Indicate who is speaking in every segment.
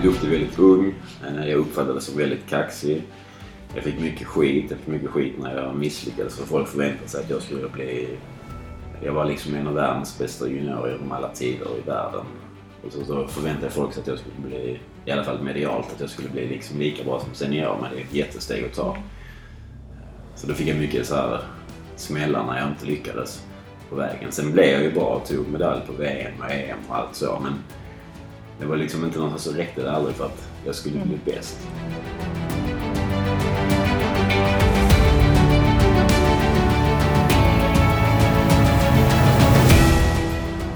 Speaker 1: väldigt duktig, väldigt ung. Eh, jag uppfattades som väldigt kaxig. Jag fick mycket skit. Jag fick mycket skit när jag misslyckades för folk förväntade sig att jag skulle bli... Jag var liksom en av världens bästa juniorer genom alla tider i världen. Och så, så förväntade folk sig att jag skulle bli, i alla fall medialt, att jag skulle bli liksom lika bra som senior. Men det är ett jättesteg att ta. Så då fick jag mycket så här smällar när jag inte lyckades på vägen. Sen blev jag ju bra och tog medalj på VM och EM och allt så. Men det var liksom inte något som räckte det aldrig för att jag skulle bli bäst.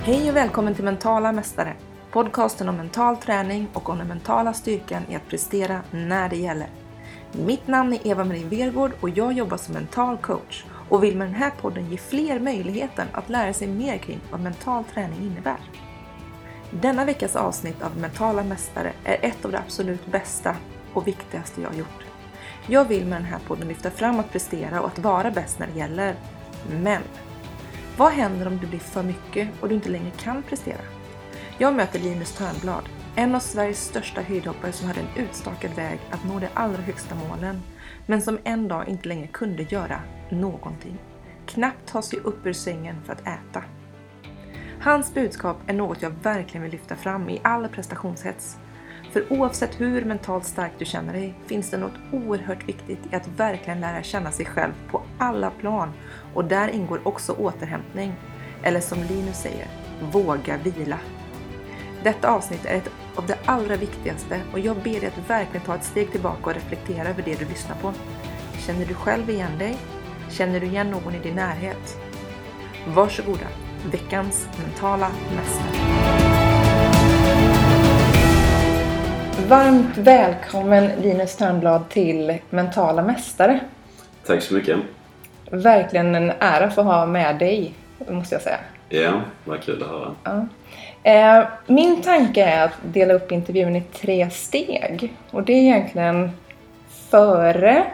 Speaker 2: Hej och välkommen till Mentala Mästare. Podcasten om mental träning och om den mentala styrkan i att prestera när det gäller. Mitt namn är Eva-Marie Vergård och jag jobbar som mental coach och vill med den här podden ge fler möjligheten att lära sig mer kring vad mental träning innebär. Denna veckas avsnitt av Mentala Mästare är ett av de absolut bästa och viktigaste jag har gjort. Jag vill med den här podden lyfta fram att prestera och att vara bäst när det gäller. Men vad händer om det blir för mycket och du inte längre kan prestera? Jag möter Linus Törnblad, en av Sveriges största höjdhoppare som hade en utstakad väg att nå de allra högsta målen, men som en dag inte längre kunde göra någonting. Knappt ta sig upp ur sängen för att äta. Hans budskap är något jag verkligen vill lyfta fram i all prestationshets. För oavsett hur mentalt stark du känner dig finns det något oerhört viktigt i att verkligen lära känna sig själv på alla plan och där ingår också återhämtning. Eller som Linus säger, våga vila. Detta avsnitt är ett av det allra viktigaste och jag ber dig att verkligen ta ett steg tillbaka och reflektera över det du lyssnar på. Känner du själv igen dig? Känner du igen någon i din närhet? Varsågoda, veckans mentala mästare. Varmt välkommen Linus Törnblad till Mentala Mästare.
Speaker 1: Tack så mycket.
Speaker 2: Verkligen en ära att få ha med dig, måste jag säga.
Speaker 1: Ja, vad kul att höra.
Speaker 2: Ja. Eh, Min tanke är att dela upp intervjun i tre steg. Och det är egentligen före,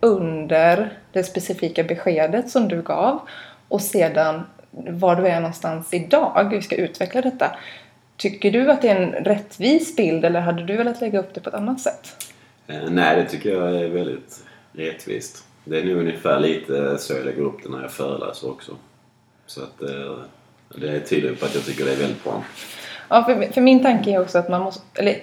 Speaker 2: under det specifika beskedet som du gav och sedan var du är någonstans idag. Vi ska utveckla detta. Tycker du att det är en rättvis bild eller hade du velat lägga upp det på ett annat sätt?
Speaker 1: Eh, nej, det tycker jag är väldigt rättvist. Det är nog ungefär lite så jag lägger upp det när jag föreläser också. Så att eh, det tyder på att jag tycker det är väldigt bra.
Speaker 2: Ja, för, för min tanke är också att man måste... Eller,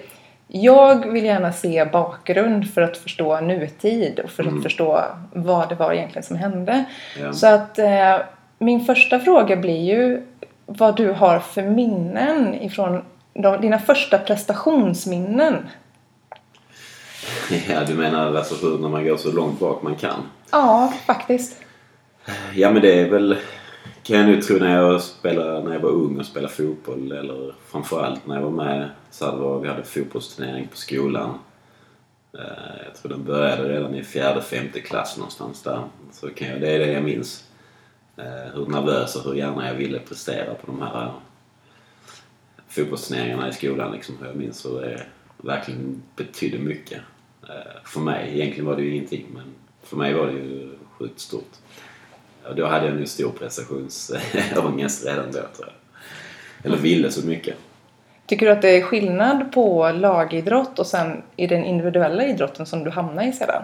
Speaker 2: jag vill gärna se bakgrund för att förstå nutid och för att
Speaker 1: Mm.
Speaker 2: förstå vad det var egentligen som hände.
Speaker 1: Ja.
Speaker 2: Så att eh, min första fråga blir ju vad du har för minnen ifrån de, dina första prestationsminnen.
Speaker 1: Ja, du menar alltså hur, när man går så långt bak man kan?
Speaker 2: Ja, faktiskt.
Speaker 1: Ja, men det är väl... Kan jag nu tro när jag, spelade, när jag var ung och spelade fotboll eller framförallt när jag var med så hade vi, hade fotbollsturnering på skolan. Eh, Jag tror den började redan i fjärde, femte klass någonstans där. Så kan jag, det är det jag minns. Eh, Hur nervös och hur gärna jag ville prestera på de här eh, fotbollsturneringarna i skolan. Liksom. Jag minns hur det verkligen betydde mycket. Eh, För mig, egentligen var det ju ingenting men för mig var det ju sjukt stort. Och då hade jag nog stor prestationsångest redan då tror jag. Eller ville så mycket.
Speaker 2: Tycker du att det är skillnad på lagidrott och sen i den individuella idrotten som du hamnar i sedan?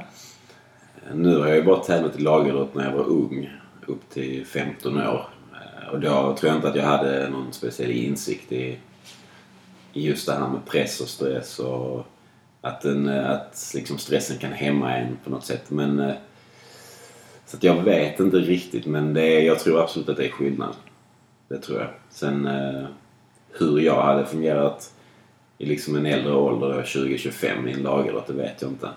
Speaker 1: Nu har jag ju bara tränat i lagidrott när jag var ung, upp till 15 år. Eh, och då tror jag inte att jag hade någon speciell insikt i, i just det här med press och stress och att, den, eh, att liksom stressen kan hämma en på något sätt. Men, eh, så att jag vet inte riktigt men det är, jag tror absolut att det är skillnad. Det tror jag. Sen hur jag hade fungerat i liksom en äldre ålder, 20-25 i en lagidrott, det vet jag inte.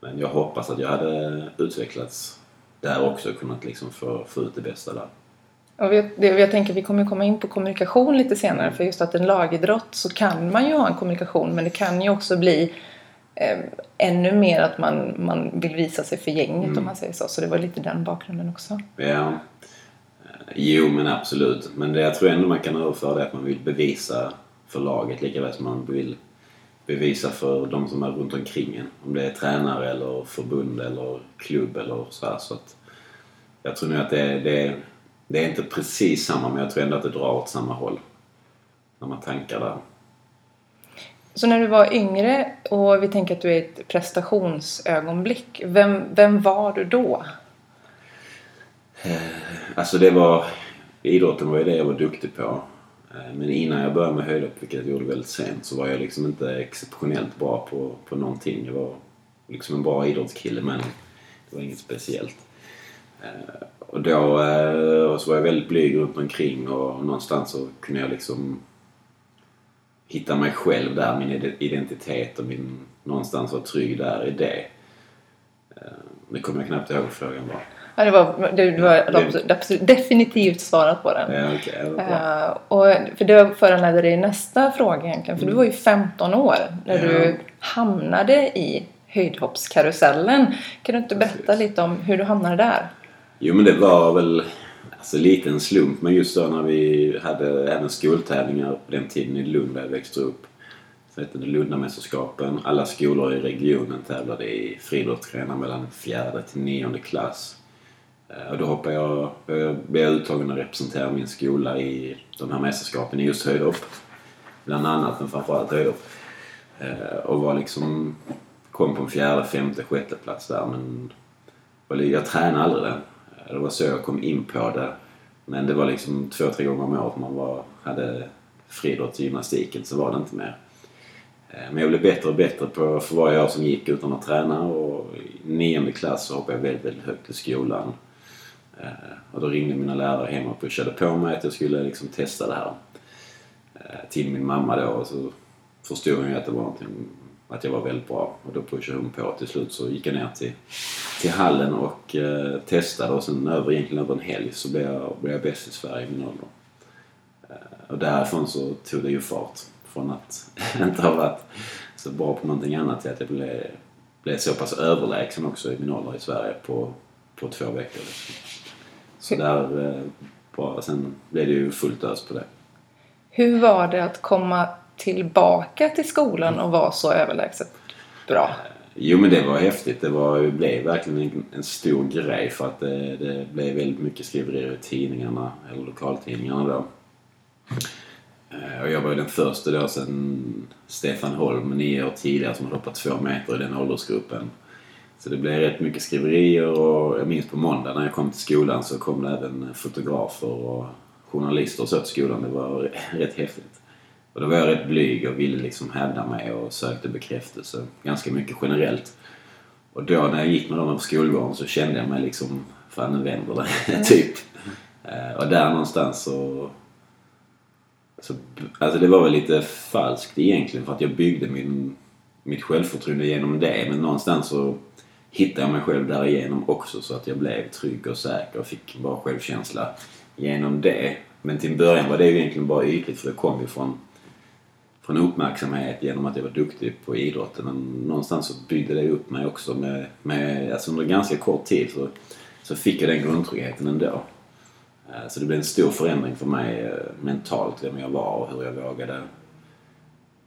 Speaker 1: Men jag hoppas att jag hade utvecklats där också kunnat liksom få, få ut det bästa där.
Speaker 2: Och vi, det, jag tänker vi kommer komma in på kommunikation lite senare för just att en lagidrott så kan man ju ha en kommunikation men det kan ju också bli eh, ännu mer att man, man vill visa sig för gänget om man säger så. Så det var lite den bakgrunden också.
Speaker 1: Ja. Jo, men absolut. Men det, jag tror ändå man kan överföra det att man vill bevisa för laget lika väl som man vill bevisa för de som är runt omkring en. Om det är tränare eller förbund eller klubb eller så här. Så att jag tror nog att det, det, det är inte precis samma men jag tror ändå att det drar åt samma håll. När man tankar där.
Speaker 2: Så när du var yngre och vi tänker att du är i ett prestationsögonblick. Vem, vem var du då?
Speaker 1: Alltså det var... Idrotten var ju det jag var duktig på. Eh, men innan jag började med höjdhopp, vilket jag gjorde väldigt sent, så var jag liksom inte exceptionellt bra på, på någonting. Jag var liksom en bra idrottskille men det var inget speciellt. Eh, och då eh, och så var jag väldigt blyg runt omkring och någonstans så kunde jag liksom hitta mig själv där, min identitet och min någonstans vara trygg där i det. Nu kommer jag knappt ihåg frågan bara.
Speaker 2: Ja, det var, du, du har absolut, definitivt svarat på den.
Speaker 1: Ja, okay,
Speaker 2: uh, och, för det föranledde dig nästa fråga egentligen. För mm. du var ju 15 år när ja. du hamnade i höjdhoppskarusellen. Kan du inte berätta Precis. lite om hur du hamnade där?
Speaker 1: Jo men det var väl alltså, lite en slump. Men just då när vi hade även skoltävlingar på den tiden i Lund där jag växte upp. Så hette det Lundamästerskapen. Alla skolor i regionen tävlade i friidrottsgrenar mellan fjärde till nionde klass. Eh, och då hoppade jag, jag blev uttagen att representera min skola i de här mästerskapen i just höjdhopp. Bland annat, men framförallt höjdhopp. Eh, och var liksom, kom på en fjärde, femte, sjätte plats där men jag tränade aldrig det. Eh, det var så jag kom in på det. Men det var liksom två, tre gånger om året man var, hade friidrott i gymnastiken så var det inte mer. Men jag blev bättre och bättre på för varje år som gick utan att träna och i nionde klass så hoppade jag väldigt, väldigt högt i skolan. Eh, och då ringde mina lärare hem och pushade på mig att jag skulle liksom testa det här. Eh, till min mamma då och så förstod hon ju att det var någonting, att jag var väldigt bra. Och då pushade hon på. Till slut så gick jag ner till, till hallen och eh, testade och sen över, egentligen över en helg så blev jag, blev jag bäst i Sverige i min ålder. Eh, och därifrån så tog det ju fart. Från att inte ha varit så bra på någonting annat till att jag blev, blev så pass överlägsen också i min ålder i Sverige på, på två veckor. Liksom. Så där eh, bara, sen blev det ju fullt ös på det.
Speaker 2: Hur var det att komma tillbaka till skolan och vara så överlägset bra? Eh,
Speaker 1: jo men det var häftigt. Det, var, det blev verkligen en, en stor grej för att det, det, blev väldigt mycket skriverier i tidningarna, eller lokaltidningarna då. Eh, och jag var ju den första då sen Stefan Holm, nio år tidigare, som hade hoppat två meter i den åldersgruppen. Så det blev rätt mycket skriverier och jag minns på måndag när jag kom till skolan så kom det även fotografer och journalister och så till skolan. Det var rätt häftigt. Och då var jag rätt blyg och ville liksom hävda mig och sökte bekräftelse ganska mycket generellt. Och då när jag gick med dem på skolgården så kände jag mig liksom, fan nu vänder det, mm. typ. Eh, och där någonstans så, så... Alltså det var väl lite falskt egentligen för att jag byggde min, mitt självförtroende genom det men någonstans så hittade jag mig själv därigenom också så att jag blev trygg och säker och fick bra självkänsla genom det. Men till en början var det ju egentligen bara ytligt för det kom ju från, från uppmärksamhet genom att jag var duktig på idrotten. Men någonstans så byggde det upp mig också med, med alltså under ganska kort tid så, så fick jag den grundtryggheten ändå. Eh, så det blev en stor förändring för mig eh, mentalt, vem jag var och hur jag vågade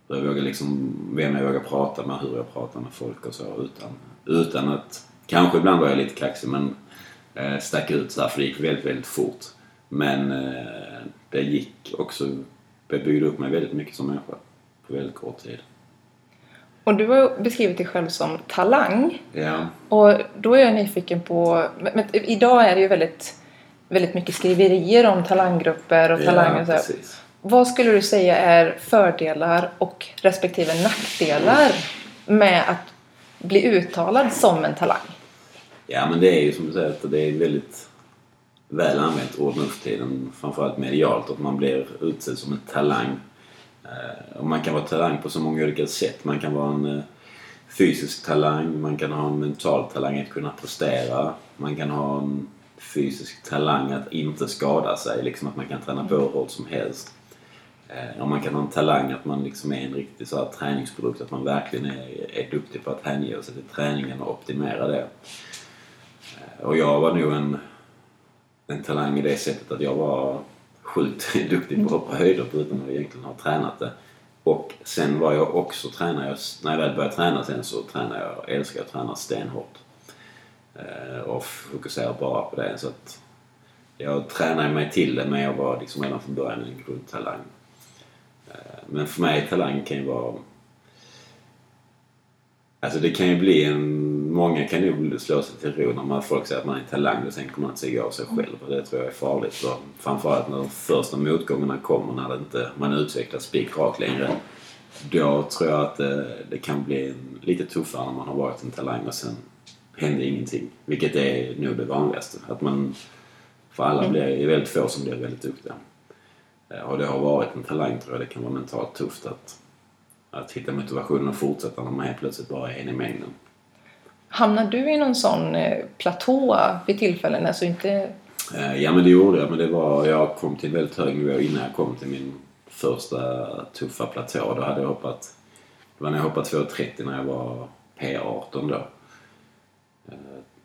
Speaker 1: hur jag vågade liksom, vem jag vågade prata med, hur jag pratade med folk och så utan, utan att... Kanske ibland var jag lite kaxig men eh, stack ut så här, för det gick väldigt, väldigt fort. Men eh, det gick också... Jag byggde upp mig väldigt mycket som människa på väldigt kort tid.
Speaker 2: Och du har beskrivit dig själv som talang.
Speaker 1: Ja.
Speaker 2: Och då är jag nyfiken på... Men, idag är det ju väldigt, väldigt mycket skriverier om talanggrupper och talanger. Ja, precis. Vad skulle du säga är fördelar och respektive nackdelar med att bli uttalad som en talang?
Speaker 1: Ja men det är ju som du säger att det är väldigt väl använt ord nu för tiden. Framförallt medialt att man blir utsedd som en talang. Eh, och man kan vara talang på så många olika sätt. Man kan vara en eh, fysisk talang, man kan ha en mental talang att kunna prestera. Man kan ha en fysisk talang att inte skada sig, liksom att man kan träna på hur hårt som helst. Eh, om man kan ha en talang att man liksom är en riktig så här träningsprodukt, att man verkligen är, är duktig på att hänge sig till träningen och optimera det. Eh, och jag var nog en, en talang i det sättet att jag var sjukt duktig på att hoppa höjder utan att egentligen ha tränat det. Och sen var jag också tränare, när jag väl började träna sen så tränade jag, älskar att träna stenhårt. Eh, och fokuserar bara på det. Så att jag tränade mig till det men jag var liksom redan från början en grundtalang. Men för mig talang kan ju vara Alltså det kan ju bli en... Många kan ju slå sig till ro när man, folk säger att man är talang och sen kommer man inte se av sig själv. Och det tror jag är farligt. Och framförallt när de första motgångarna kommer när det inte, man utvecklas spikrakt längre. Då tror jag att det, det kan bli en, lite tuffare när man har varit en talang och sen händer ingenting. Vilket är nog det vanligaste. Att man, för alla blir, är väldigt få som blir väldigt duktiga. Eh, Och det har varit en talang tror jag. Det kan vara mentalt tufft att, att hitta motivationen och fortsätta när man helt plötsligt bara är en i mängden.
Speaker 2: Hamnar du i någon sån eh, platå vid tillfällen? Alltså inte...
Speaker 1: Eh, Ja men det gjorde jag. Men det var, jag kom till en väldigt hög nivå innan jag kom till min första tuffa platå. Då hade jag hoppat... Det var när jag hoppade 2,30 när jag var P18 då.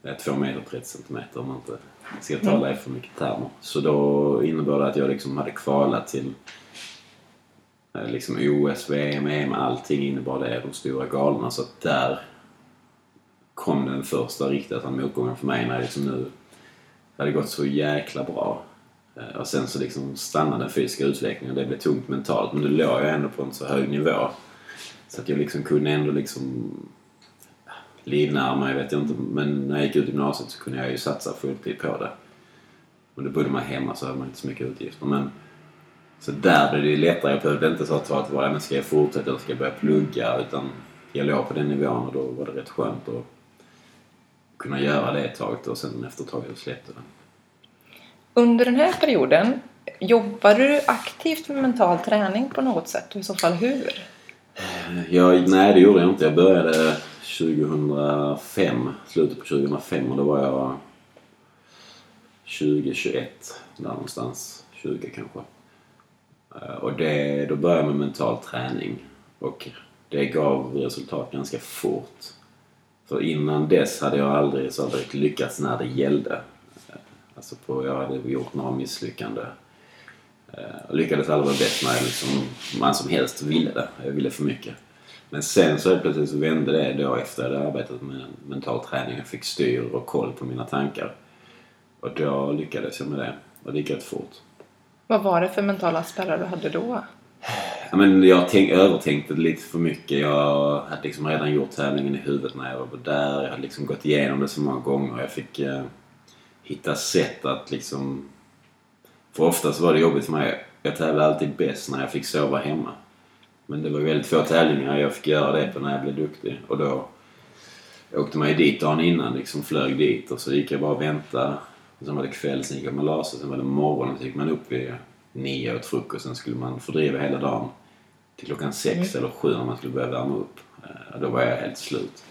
Speaker 1: Eh, 2 meter 30 centimeter om man inte ska tala i för mycket termer. Så då innebar det att jag liksom hade kvalat till eh, liksom OS, VM, EM, allting innebar det. De stora galorna. Så att där kom den första riktiga motgången för mig när jag liksom nu det hade gått så jäkla bra. Eh, och sen så liksom stannade den fysiska utvecklingen. Det blev tungt mentalt. Men nu låg jag ändå på en så hög nivå. Så att jag liksom kunde ändå liksom livnära mig, vet jag inte. Men när jag gick ut gymnasiet så kunde jag ju satsa fulltid på det. Och då bodde man hemma så hade man inte så mycket utgifter. Men så där blev det ju lättare. Jag behövde inte så att det var, men ska jag fortsätta eller ska jag börja plugga? Utan jag låg på den nivån och då var det rätt skönt att kunna göra det ett tag och sen efter ett tag släppte det.
Speaker 2: Under den här perioden, jobbar du aktivt med mental träning på något sätt? Och i så fall hur?
Speaker 1: Jag, nej, det gjorde jag inte. Jag började 2005, slutet på 2005 och då var jag 20, 21 där någonstans. 20 kanske. Eh, och det, då började jag med mental träning och det gav resultat ganska fort. För innan dess hade jag aldrig så direkt lyckats när det gällde. Eh, alltså på, jag hade gjort några misslyckanden. Jag eh, lyckades aldrig vara bäst när jag liksom, man som helst ville det. Jag ville för mycket. Men sen så helt plötsligt så vände det då efter jag hade arbetat med mental träning. Jag fick styr och koll på mina tankar. Och då lyckades jag med det. Och det gick rätt fort.
Speaker 2: Vad var det för mentala spärrar du hade då?
Speaker 1: Ja, men jag tänk, övertänkte lite för mycket. Jag hade liksom redan gjort tävlingen i huvudet när jag var där. Jag hade liksom gått igenom det så många gånger. Jag fick eh, hitta sätt att liksom... För oftast var det jobbigt för mig. Jag tävlade alltid bäst när jag fick sova hemma. Men det var ju väldigt få tävlingar jag fick göra det på när jag blev duktig. Och då åkte man ju dit dagen innan, liksom flög dit och så gick jag bara och väntade. Och sen var det kväll, sen gick jag och la sig. Sen var det morgon, så gick man upp vid nio åt frukost. Sen skulle man fördriva hela dagen till klockan sex eller sju när man skulle börja värma upp. Eh, Då var jag helt slut.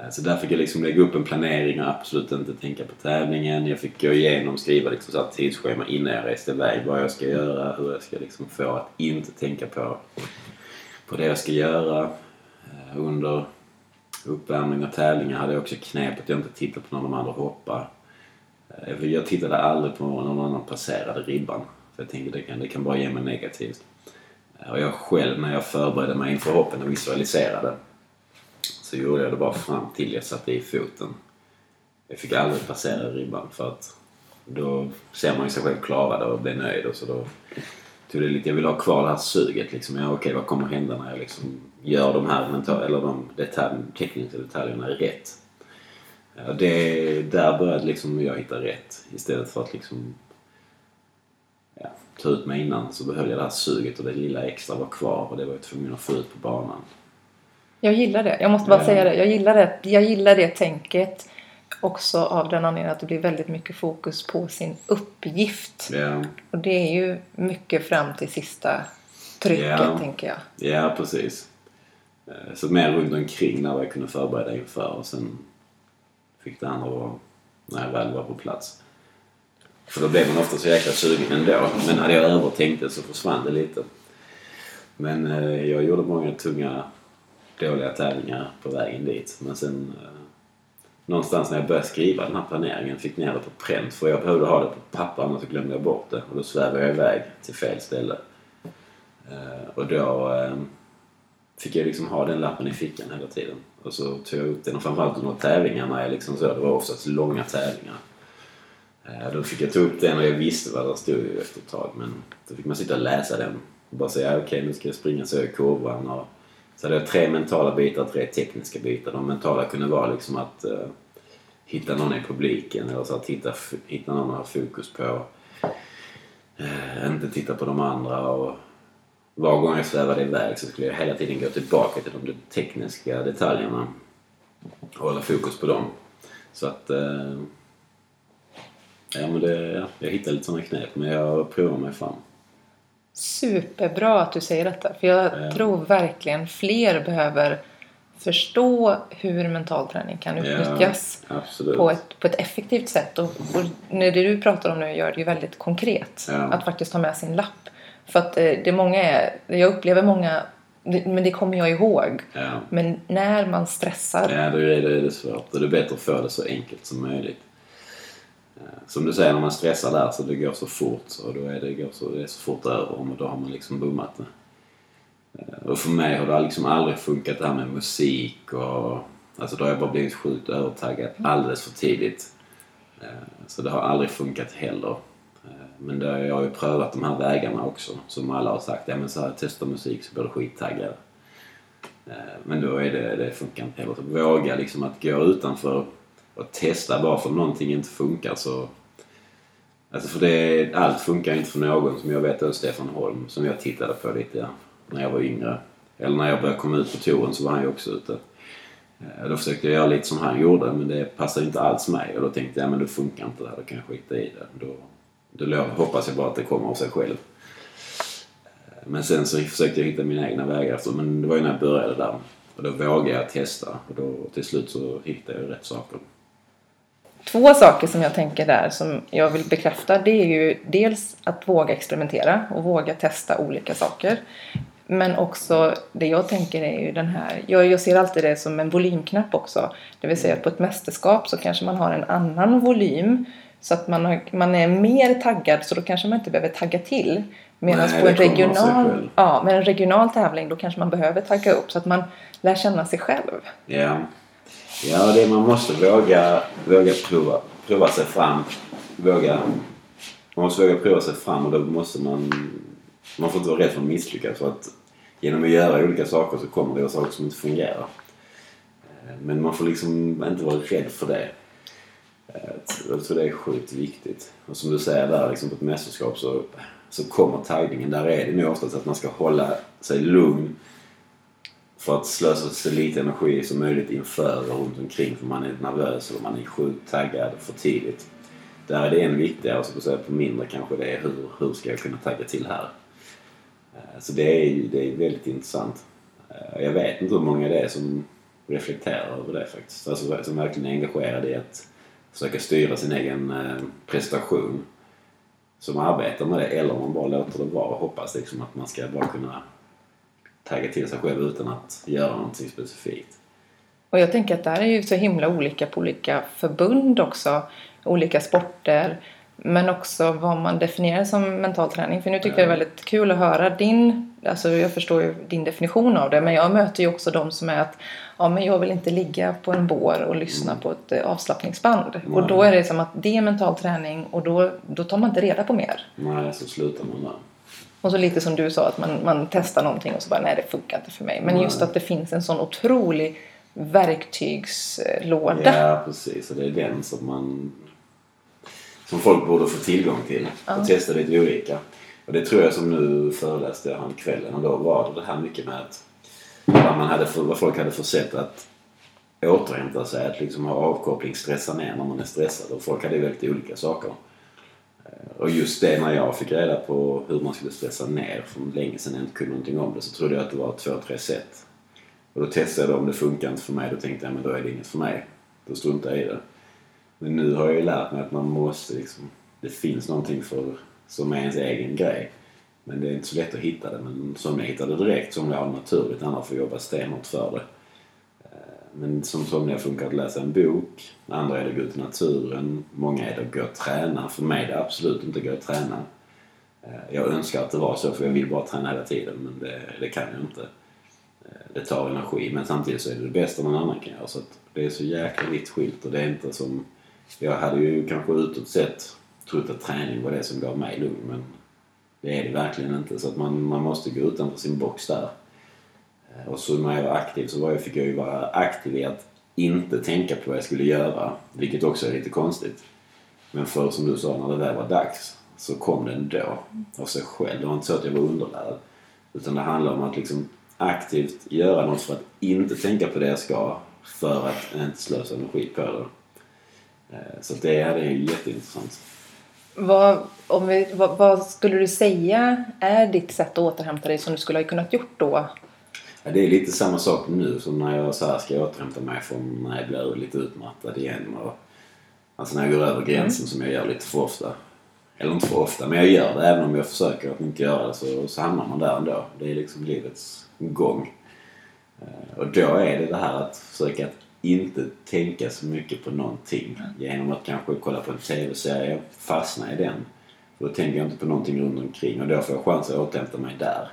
Speaker 1: Eh, så där fick jag liksom lägga upp en planering och absolut inte tänka på tävlingen. Jag fick gå igenom, skriva liksom så tidsschema innan jag reste iväg. Vad jag ska göra, hur jag ska liksom få att inte tänka på, på det jag ska göra. Eh, under uppvärmning och tävlingar hade jag också knep att jag inte tittade på när de andra hoppade. Eh, jag tittade aldrig på när någon annan passerade ribban. För jag tänkte det kan, det kan bara ge mig negativt. Och jag själv när jag förberedde mig inför hoppen och visualiserade så gjorde jag det bara fram till jag satte i foten. Jag fick aldrig passera ribban för att då ser man ju sig själv klara det och blir nöjd och så då tog det lite, jag ville ha kvar det här suget liksom. Ja okej, vad kommer hända när jag liksom gör de här mental, eller de detalj, tekniska detaljerna rätt? Ja, det, där började liksom jag hitta rätt istället för att liksom ja, ta ut mig innan så behöll jag det här suget och det lilla extra var kvar och det var jag tvungen att få ut på banan.
Speaker 2: Jag gillar det. Jag måste bara
Speaker 1: Ja.
Speaker 2: säga det. Jag gillar det. Jag gillar det tänket. Också av den anledningen att det blir väldigt mycket fokus på sin uppgift.
Speaker 1: Ja,
Speaker 2: Och det är ju mycket fram till sista trycket,
Speaker 1: Ja.
Speaker 2: tänker jag.
Speaker 1: ja precis. Eh, Så mer runt omkring när jag kunde förbereda inför och sen fick det andra vara när jag väl var på plats. För då blev man ofta så jäkla sugen ändå. Men hade jag övertänkt det så försvann det lite. Men eh, jag gjorde många tunga, dåliga tävlingar på vägen dit. Men sen eh, någonstans när jag började skriva den här planeringen fick ner det på pränt. För jag behövde ha det på papper annars så glömde jag bort det. Och då svävade jag iväg till fel ställe. Eh, och då eh, fick jag liksom ha den lappen i fickan hela tiden. Och så tog jag ut den och framförallt under tävlingarna liksom så, det var oftast långa tävlingar. Eh, då fick jag ta upp den och jag visste vad det stod efter ett tag men då fick man sitta och läsa den och bara säga okej nu ska jag springa så i kurvan och så det är tre mentala bitar, tre tekniska bitar. De mentala kunde vara liksom att uh, hitta någon i publiken eller så att hitta, hitta någon att ha fokus på. Uh, inte titta på de andra och var gång jag svävade iväg så skulle jag hela tiden gå tillbaka till de tekniska detaljerna och hålla fokus på dem. Så att... Uh, ja men det, jag hittade lite sådana knep men jag provar mig fram.
Speaker 2: Superbra att du säger detta. För jag ja. tror verkligen fler behöver förstå hur mental träning kan utnyttjas
Speaker 1: ja,
Speaker 2: på, ett, på ett effektivt sätt. Och, och det du pratar om nu gör det ju väldigt konkret. Ja. Att faktiskt ta med sin lapp. För att eh, det många är, jag upplever många men det kommer jag ihåg.
Speaker 1: Ja.
Speaker 2: Men när man stressar.
Speaker 1: Ja, då är det, det svårt. Och det är bättre att få det så enkelt som möjligt. Eh, som du säger, när man stressar där så det går så fort och då är det, går så, det är så fort över och då har man liksom bommat det. Eh, och för mig har det liksom aldrig funkat det här med musik och... Alltså då har jag bara blivit sjukt övertaggad alldeles för tidigt. Eh, så det har aldrig funkat heller. Men det, jag har ju prövat de här vägarna också som alla har sagt, ja men så här, testa musik så blir du skittaggad. Men då är det, det funkar inte heller. Så våga liksom att gå utanför och testa bara för någonting inte funkar så... Alltså för det, allt funkar inte för någon. Som jag vet är Stefan Holm som jag tittade på lite när jag var yngre. Eller när jag började komma ut på touren så var han ju också ute. Eh, då försökte jag göra lite som han gjorde men det passade inte alls mig. Och då tänkte jag men det funkar inte det här, då kan jag skita i det. Då, då hoppas jag bara att det kommer av sig själv. Eh, men sen så försökte jag hitta mina egna vägar efter. Men det var ju när jag började där. Och då vågade jag testa. Och då till slut så hittade jag rätt saker.
Speaker 2: Två saker som jag tänker där som jag vill bekräfta det är ju dels att våga experimentera och våga testa olika saker. Men också det jag tänker är ju den här, jag, jag ser alltid det som en volymknapp också. Det vill säga att på ett mästerskap så kanske man har en annan volym så att man, har, man är mer taggad så då kanske man inte behöver tagga till. Medan på en regional, ja, med en regional tävling då kanske man behöver tagga upp så att man lär känna sig själv.
Speaker 1: Ja. Ja, det man måste våga, våga prova, prova sig fram. Våga, man måste våga prova sig fram och då måste man... Man får inte vara rädd för att misslyckas för att genom att göra olika saker så kommer det saker som inte fungerar. Eh, men man får liksom inte vara rädd för det. Eh, Jag tror det är sjukt viktigt. Och som du säger där liksom på ett mästerskap så, så kommer taggningen. Där är det nog oftast att man ska hålla sig lugn för att slösa så lite energi som möjligt inför och runt omkring för man är nervös eller man är sjukt taggad för tidigt. Där är det än viktigare, så säga, på mindre kanske det är hur, hur ska jag kunna tagga till här? Eh, så det är, det är väldigt intressant. Eh, jag vet inte hur många det är som reflekterar över det faktiskt. Alltså som verkligen är engagerade i att försöka styra sin egen eh, prestation. Som arbetar med det eller om man bara låter det vara och hoppas liksom att man ska bara kunna tagga till sig själv utan att göra någonting specifikt.
Speaker 2: Och jag tänker att det här är ju så himla olika på olika förbund också. Olika sporter. Men också vad man definierar som mental träning. För nu tycker jag det är väldigt kul att höra din, alltså jag förstår ju din definition av det. Men jag möter ju också de som är att ja men jag vill inte ligga på en bår och lyssna mm. på ett eh, avslappningsband. Nej. Och då är det som att det är mental träning och då, då tar man inte reda på mer.
Speaker 1: Nej, så slutar man där.
Speaker 2: Och så lite som du sa att man, man testar någonting och så bara nej det funkar inte för mig. Men just att det finns en sån otrolig verktygslåda.
Speaker 1: Ja precis och det är den som man som folk borde få tillgång till och ja. testa lite olika. Och det tror jag som nu föreläste jag han kvällen och då var det här mycket med att vad, man hade för, vad folk hade försett att återhämta sig, att liksom ha avkoppling, stressa ner när man är stressad och folk hade väldigt olika saker. Eh, och just det när jag fick reda på hur man skulle stressa ner för länge sedan jag inte kunde någonting om det så trodde jag att det var två, tre sätt. Och då testade jag det om det funkar inte för mig. Då tänkte jag men då är det inget för mig. Då struntar jag i det. Men nu har jag ju lärt mig att man måste liksom... Det finns någonting för, som är ens egen grej. Men det är inte så lätt att hitta det. Men som jag hittade direkt, som jag har naturligt, andra får jobba stenhårt för det. Men som somliga funkar att läsa en bok. Andra är det att gå ut i naturen. Många är det att gå och träna. För mig är det absolut inte att gå och träna. Eh, jag önskar att det var så för jag vill bara träna hela tiden men det, det kan jag inte. Eh, det tar energi men samtidigt så är det det bästa någon annan kan göra. Så det är så jäkla vitt skilt och det är inte som... Jag hade ju kanske utåt sett trott att träning var det som gav mig lugn men det är det verkligen inte. Så att man, man måste gå utanför sin box där. Eh, och så när jag var aktiv så var jag, fick jag ju vara aktiv i att inte tänka på vad jag skulle göra. Vilket också är lite konstigt. Men för som du sa, när det väl var dags så kom det ändå av sig själv. Det var inte så att jag var underlärd. Utan det handlar om att liksom aktivt göra något för att inte tänka på det jag ska. För att inte slösa energi på det. Eh, så det, ja, det är jätteintressant.
Speaker 2: Vad, om vi, vad, vad skulle du säga är ditt sätt att återhämta dig som du skulle ha kunnat gjort då?
Speaker 1: Ja, det är lite samma sak nu som när jag så här ska återhämta mig från när jag blir lite utmattad igen. Och, alltså när jag går över gränsen som jag gör lite för ofta. Eller inte för ofta, men jag gör det. Även om jag försöker att inte göra det så, så hamnar man där ändå. Det är liksom livets gång. Eh, Och då är det det här att försöka att inte tänka så mycket på någonting. Genom att kanske kolla på en TV-serie, fastna i den. Då tänker jag inte på någonting runt omkring och då får jag chans att återhämta mig där.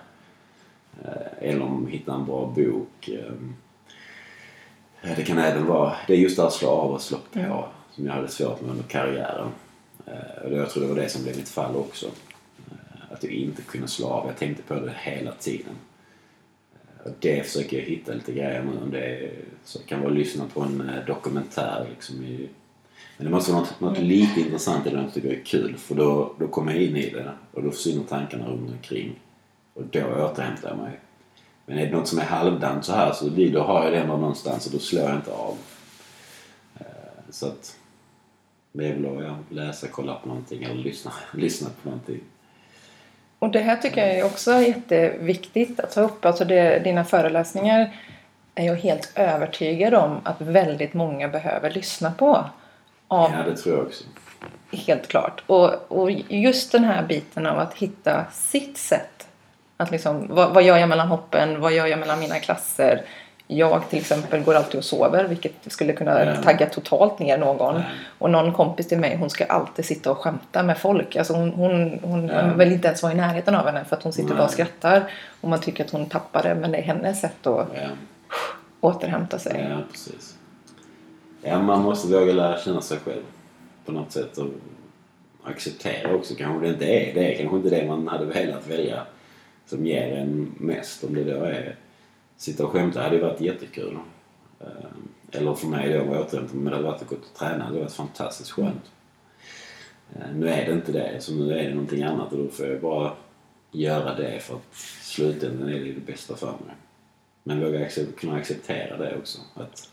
Speaker 1: Eh, eller om hitta en bra bok. Eh, det kan även vara, det är just det här slå av och slå på som jag hade svårt med under karriären. Eh, och jag tror det var det som blev mitt fall också. Att jag inte kunde slå av. Jag tänkte på det hela tiden. Och det försöker jag hitta lite grejer nu. Om det är, så det kan vara att lyssna på en dokumentär liksom i, men det måste vara något, något lite intressant i det jag tycker är kul. För då, då kommer jag in i det och då försvinner tankarna runt omkring. Och då återhämtar jag mig. Men är det något som är halvdant så här så då har jag det ändå någonstans och då slår jag inte av. Eh, Så att det är väl att läsa, kolla på någonting eller lyssna, lyssna på någonting.
Speaker 2: Och det här tycker jag är också jätteviktigt att ta upp. Alltså det, dina föreläsningar är jag helt övertygad om att väldigt många behöver lyssna på. Av,
Speaker 1: Ja, det tror jag också.
Speaker 2: Helt klart. Och, och just den här biten av att hitta sitt sätt. Att liksom, vad, vad gör jag mellan hoppen? Vad gör jag mellan mina klasser? Jag till exempel går alltid och sover vilket skulle kunna
Speaker 1: Ja.
Speaker 2: tagga totalt ner någon.
Speaker 1: Ja.
Speaker 2: Och någon kompis till mig hon ska alltid sitta och skämta med folk. Alltså hon, hon, hon man vill inte ens vara i närheten av henne för att hon sitter bara och skrattar. Och man tycker att hon tappar det men det är hennes sätt att återhämta sig.
Speaker 1: ja precis. Ja, man måste våga lära känna sig själv på något sätt och acceptera också. Kanske det inte är det. Kanske inte det man hade velat välja som ger en mest. Om det då är sitta och skämta hade ju varit jättekul. Eh, eller för mig då att återhämta mig, men det hade varit att gå och träna. Det hade varit fantastiskt skönt. Eh, nu är det inte det, så nu är det någonting annat och då får jag bara göra det för att slutändan är det det bästa för mig. Men våga accept, kunna acceptera det också. Att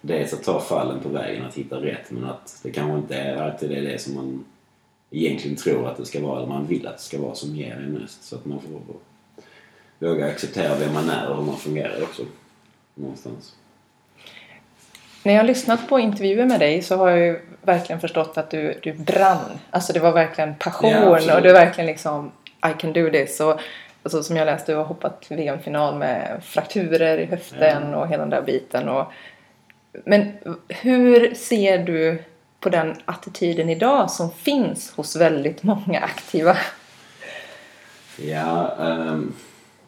Speaker 1: dels att ta fallen på vägen, att hitta rätt, men att det kanske inte är alltid är det som man egentligen tror att det ska vara, eller man vill att det ska vara, som ger en mest. Så att man får våga acceptera vem man är och hur man fungerar också. Någonstans.
Speaker 2: När jag har lyssnat på intervjuer med dig så har jag ju verkligen förstått att du, du brann. Alltså det var verkligen passion
Speaker 1: Ja,
Speaker 2: och du verkligen liksom I can do this. Och, alltså som jag läste, du har hoppat VM-final med frakturer i höften och hela den där biten. Och, men hur ser du på den attityden idag som finns hos väldigt många aktiva?
Speaker 1: Ja, um,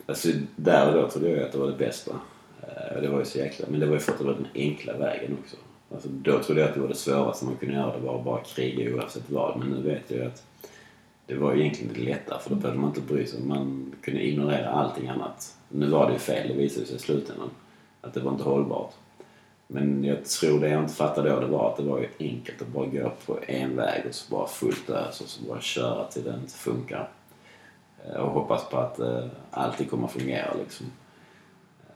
Speaker 1: alltså där och då trodde jag att det var det bästa. Uh, det var ju så jäkla, men det var ju för att det var den enkla vägen också. Alltså, då trodde jag att det var det svåraste man kunde göra, det var att bara kriga oavsett vad. Men nu vet jag ju att det var egentligen det lätta för då behövde man inte bry sig. Man kunde ignorera allting annat. Nu var det ju fel, det visade sig i slutändan. Att det var inte hållbart. Men jag tror det jag inte fattade då, det var att det var ju enkelt att bara gå på en väg och så bara fullt ös och så bara köra till den inte funkar. Eh, och hoppas på att eh, alltid kommer att fungera liksom. Eh,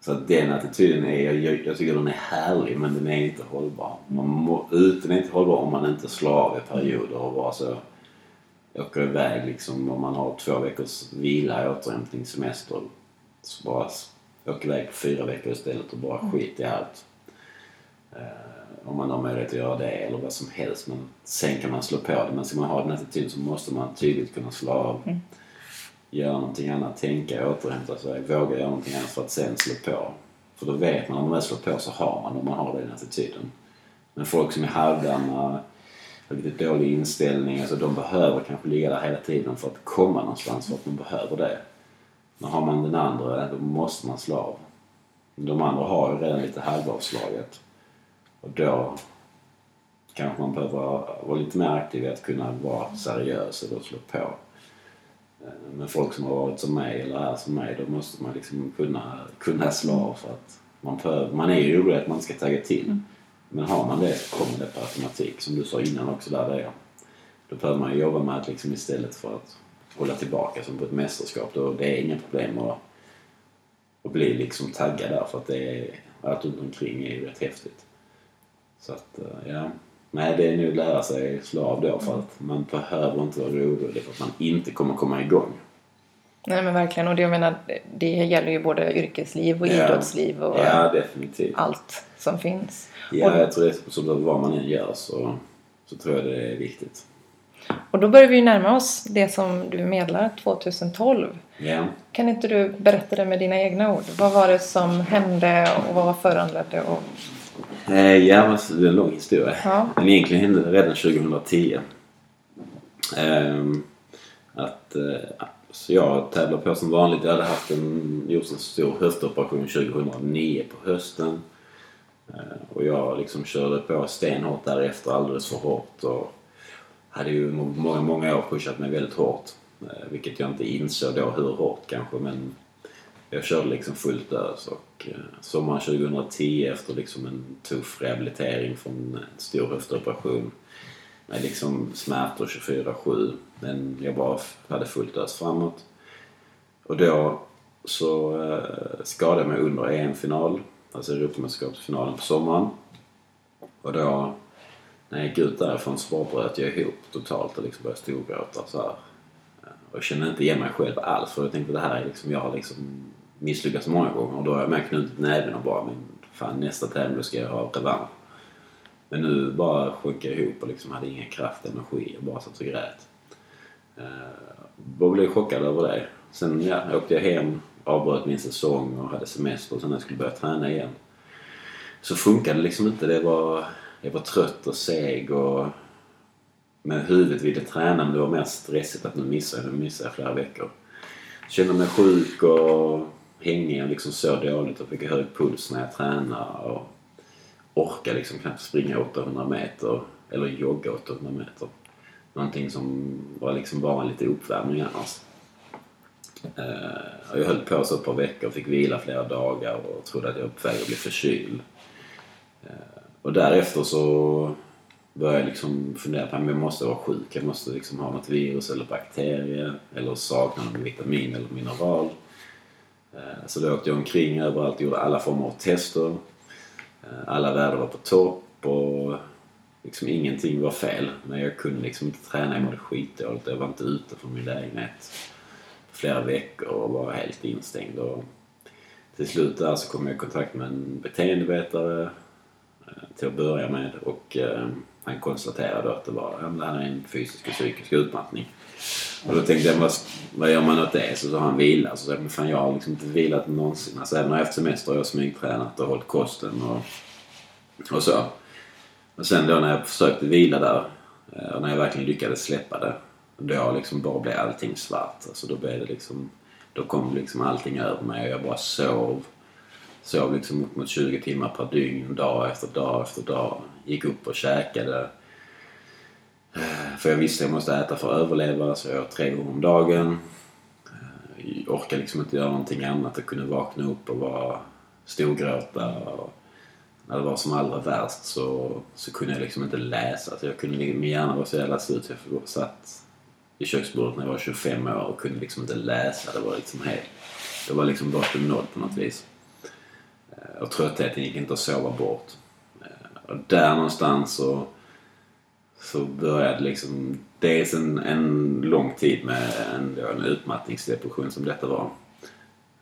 Speaker 1: så att den attityden är, jag, jag tycker den är härlig men den är inte hållbar. Man må, ut, den är inte hållbar om man inte slår av i perioder och bara så åker iväg liksom om man har två veckors vila, återhämtning, semester. Så bara åker iväg på fyra veckor istället och bara skit i allt. Eh, om man har möjlighet att göra det eller vad som helst. Men sen kan man slå på det. Men ska man ha den attityden så måste man tydligt kunna slå av. Göra någonting annat, tänka, återhämta sig, våga göra någonting annat för att sen slå på. För då vet man, om man väl slår på så har man om man har den attityden. Men folk som är halvdana, har lite dålig inställning, alltså de behöver kanske ligga där hela tiden för att komma någonstans för att man behöver det. Men har man den andra, då måste man slå av. De andra har ju redan lite halvavslaget. Och då kanske man behöver vara lite mer aktiv i att kunna vara seriös och då slå på. Eh, Men folk som har varit som mig eller är som mig, då måste man liksom kunna, kunna slå av för att man, behöver, man är ju orolig att man ska tagga till. Men har man det så kommer det på automatik. Som du sa innan också där det är. Då behöver man jobba med att liksom istället för att hålla tillbaka som på ett mästerskap. Då det är inga problem att, att bli liksom taggad där för att det är, allt runt omkring är ju rätt häftigt. Så att, eh, ja. Nej, det är nog att lära sig slå av då för att man behöver inte vara orolig för att man inte kommer komma igång.
Speaker 2: Nej men verkligen och det jag menar det gäller ju både yrkesliv och
Speaker 1: Ja.
Speaker 2: idrottsliv och
Speaker 1: Ja,
Speaker 2: allt som finns.
Speaker 1: Ja,
Speaker 2: Och-
Speaker 1: jag tror det så vad man än gör så, så tror jag det är viktigt.
Speaker 2: Och då börjar vi ju närma oss det som du medlar 2012.
Speaker 1: Ja.
Speaker 2: Kan inte du berätta det med dina egna ord? Vad var det som hände och vad var föranledde? Och...
Speaker 1: Eh, ja, alltså, det är en lång historia.
Speaker 2: Ja.
Speaker 1: Men egentligen hände det redan 2010. Ehm, att, eh, så jag tävlade på som vanligt. Jag hade haft en, gjort en stor höftoperation 2009 på hösten. Eh, och jag liksom körde på stenhårt därefter, alldeles för hårt. Och hade ju många, många år pushat mig väldigt hårt. Eh, vilket jag inte insåg då hur hårt kanske, men jag körde liksom fullt ös och eh, sommaren 2010 efter liksom en tuff rehabilitering från en stor höftoperation med liksom smärtor 24-7 men jag bara hade fullt ös framåt. Och då så eh, skadade jag mig under EM-final, alltså Europamästerskapsfinalen på sommaren. Och då när jag gick ut därifrån så bara bröt jag ihop totalt och liksom började storgråta så här. Och jag kände inte igen mig själv alls för jag tänkte det här är liksom, jag har liksom misslyckats många gånger och då har jag med knutit näven och bara men fan nästa tävling då ska jag ha revansch. Men nu bara sjönk jag ihop och liksom hade ingen kraft, energi och bara satt och grät. Eh, jag blev chockad över det. Sen ja, åkte jag hem, avbröt min säsong och hade semester och sen när jag skulle börja träna igen så funkade det liksom inte. Det var, jag var trött och seg och med huvudet ville träna men det var mer stressigt att nu missar jag, nu missar jag flera veckor. Kände mig sjuk och hängig och liksom så dåligt och fick hög puls när jag tränade och orkade liksom knappt springa 800 meter eller jogga 800 meter. Någonting som var liksom bara lite uppvärmning annars. Uh, och jag höll på så ett par veckor, fick vila flera dagar och trodde att jag var på väg att bli förkyld. Uh, och därefter så började jag liksom fundera på att jag måste vara sjuk. Jag måste liksom ha något virus eller bakterie eller sakna någon vitamin eller mineral. Eh, så då åkte jag omkring överallt och gjorde alla former av tester. Eh, alla värden var på topp och liksom ingenting var fel. Men jag kunde liksom inte träna, jag mådde skitdåligt. Jag var inte ute från min lägenhet på flera veckor och var helt instängd. Och till slut där så kom jag i kontakt med en beteendevetare Eh, till att börja med och eh, han konstaterade då att det var, ja, det här är en fysisk och psykisk utmattning. Och då tänkte jag, vad, vad gör man åt det? Så sa han vila. Så sa jag, men fan jag har liksom inte vilat någonsin. Alltså även när jag haft semester har jag smygtränat och hållit kosten och, och så. Och sen då när jag försökte vila där eh, och när jag verkligen lyckades släppa det. Då liksom bara blev allting svart. Alltså då blev det liksom, då kom liksom allting över mig och jag bara sov. Sov liksom upp mot 20 timmar per dygn, dag efter dag efter dag. Gick upp och käkade. Eh, för jag visste att jag måste äta för att överleva, så jag åt tre gånger om dagen. Eh, jag orkade liksom inte göra någonting annat. Jag kunde vakna upp och vara storgråta. Och när det var som allra värst så, så kunde jag liksom inte läsa. Alltså jag kunde, min hjärna var så jävla slut så jag satt i köksbordet när jag var 25 år och kunde liksom inte läsa. Det var liksom helt... Det var liksom bortom noll på något vis. Eh, och tröttheten gick inte att sova bort. Eh, och där någonstans så, så började liksom dels en, en lång tid med en, en utmattningsdepression som detta var.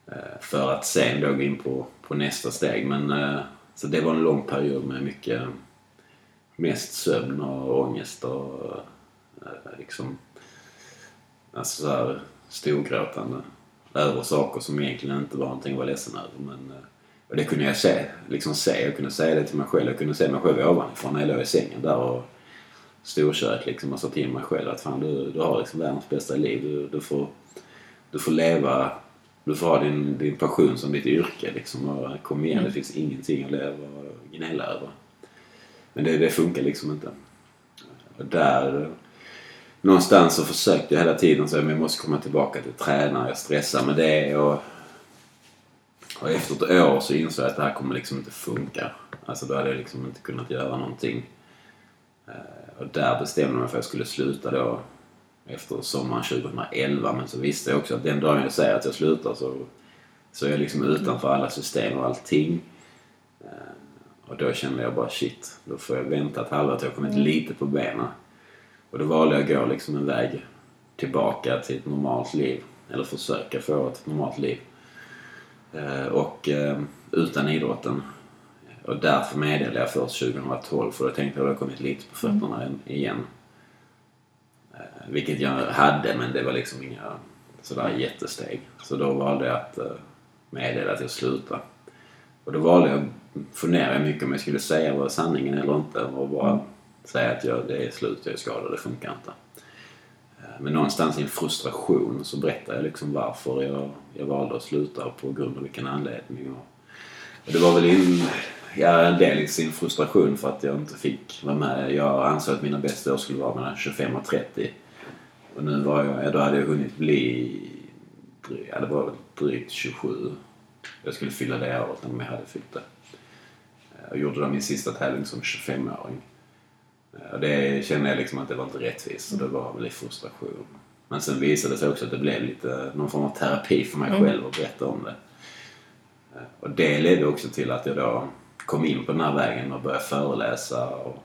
Speaker 1: Eh, för att sen då gå in på, på nästa steg. Men, så det var en lång period med mycket mest sömn och ångest och liksom alltså så här storgråtande över saker som egentligen inte var någonting att vara ledsen över. Men, och det kunde jag se, liksom se. Jag kunde säga det till mig själv. Jag kunde se mig själv ovanifrån när jag låg i sängen där och storkök liksom och sa till mig själv att fan du, du har liksom världens bästa liv. Du, du, får, du får leva, du får ha din, din passion som ditt yrke liksom. Och kom igen, det finns ingenting att leva och gnälla över. Men det, det funkar liksom inte. Och där någonstans så försökte jag hela tiden så jag måste komma tillbaka till träna. Jag stressar med det och, och efter ett år så insåg jag att det här kommer liksom inte funka. Alltså då hade jag liksom inte kunnat göra någonting. Eh, och där bestämde jag mig för att jag skulle sluta då efter sommaren 2011. Men så visste jag också att den dagen jag säger att jag slutar så, så är jag liksom utanför alla system och allting. Eh, och då kände jag bara shit, då får jag vänta ett halvår till jag kommit mm. lite på benen. Och då valde jag att gå liksom en väg tillbaka till ett normalt liv. Eller försöka få ett normalt liv. Eh, och utan idrotten. Och därför meddelade jag först 2012 för då tänkte jag att jag kommit lite på fötterna mm. igen. Eh, vilket jag hade men det var liksom inga sådär jättesteg. Så då valde jag att eh, meddela att jag slutade. Och då valde jag, funderade jag mycket om jag skulle säga vad sanningen eller inte och bara mm. säga att jag, det är slut, jag är skadad, det funkar inte. Men någonstans i en frustration så berättade jag liksom varför jag, jag valde att sluta och på grund av vilken anledning. Och det var väl in, ja, en del i sin frustration för att jag inte fick vara med. Jag ansåg att mina bästa år skulle vara mellan 25 och 30. Och nu var jag, då hade jag hunnit bli, ja det var drygt 27. Jag skulle fylla det året om jag hade fyllt det. Jag gjorde då min sista tävling som 25-åring. Och det kände jag liksom att det var inte rättvist så det var väl i frustration. Men sen visade det sig också att det blev lite någon form av terapi för mig mm. själv att berätta om det. Och det ledde också till att jag då kom in på den här vägen och började föreläsa. Och,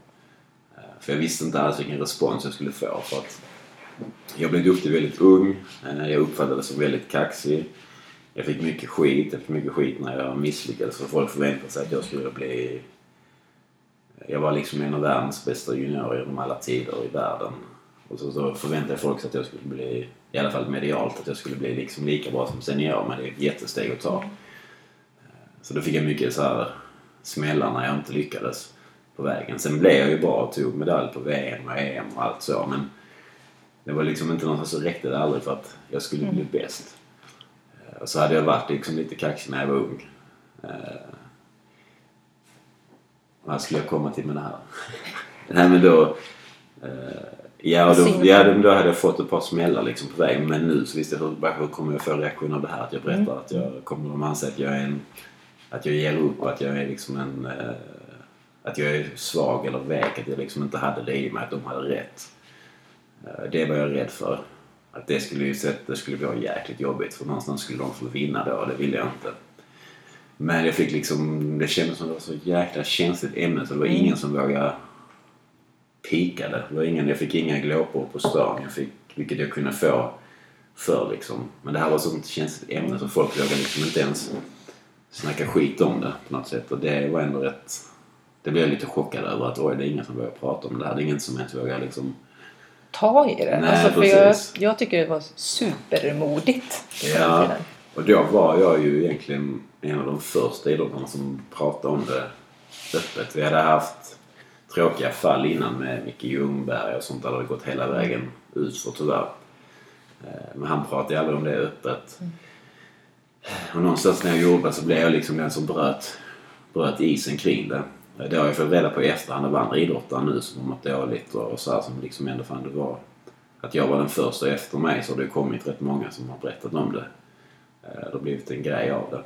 Speaker 1: eh, för jag visste inte alls vilken respons jag skulle få. För att jag blev duktig väldigt ung. Eh, jag uppfattades som väldigt kaxig. Jag fick mycket skit. Jag fick mycket skit när jag misslyckades. För folk förväntade sig att jag skulle bli... Jag var liksom en av världens bästa juniorer genom alla tider i världen. Och så, så förväntade folk sig att jag skulle bli, i alla fall medialt, att jag skulle bli liksom lika bra som senior. Men det är ett jättesteg att ta. Så då fick jag mycket så här smällar när jag inte lyckades på vägen. Sen blev jag ju bra och tog medalj på VM och EM och allt så men det var liksom inte någonstans så räckte det aldrig för att jag skulle bli bäst. Eh, och så hade jag varit liksom lite kaxig när jag var ung. Eh, vad skulle jag komma till med det här? Nej men då... Eh, ja, då, ja, då hade jag fått ett par smällar liksom på vägen men nu så visste jag hur, hur kommer jag få reaktion av det här? Att jag berättar mm. att jag kommer de anse att jag är en att jag ger upp, att jag är liksom en... Eh, att jag är svag eller vek, att jag liksom inte hade det i mig, att de hade rätt. Eh, det var jag rädd för. Att det skulle ju det skulle bli jäkligt jobbigt för någonstans skulle de få vinna då och det ville jag inte. Men jag fick liksom, det kändes som det var så jäkla känsligt ämne så det var mm. ingen som vågade pika det. det var ingen, jag fick inga glåpor på stan, jag fick, vilket jag kunde få förr liksom. Men det här var sånt känsligt ämne så folk vågade liksom inte ens snacka skit om det på något sätt. Och det var ändå rätt... Det blev jag lite chockad över att oj, det är ingen som vågar prata om det här. Det är ingen som ens vågar liksom...
Speaker 2: Ta i det.
Speaker 1: Nej,
Speaker 2: alltså, för jag, jag tycker det var supermodigt.
Speaker 1: Ja, och då var jag ju egentligen en av de första idrottarna som pratade om det öppet. Vi hade haft tråkiga fall innan med Micke Ljungberg och sånt. Där det hade gått hela vägen utför tyvärr. Eh, men han pratade aldrig om det öppet. Mm. Och någonstans när jag jobbade så blev jag liksom den som bröt, bröt isen kring det. Eh, det har jag fått reda på i efterhand av andra idrottare nu som har mått dåligt och så här, som liksom ändå fann det var att jag var den första efter mig så har det kommit rätt många som har berättat om det. Eh, det har blivit en grej av det.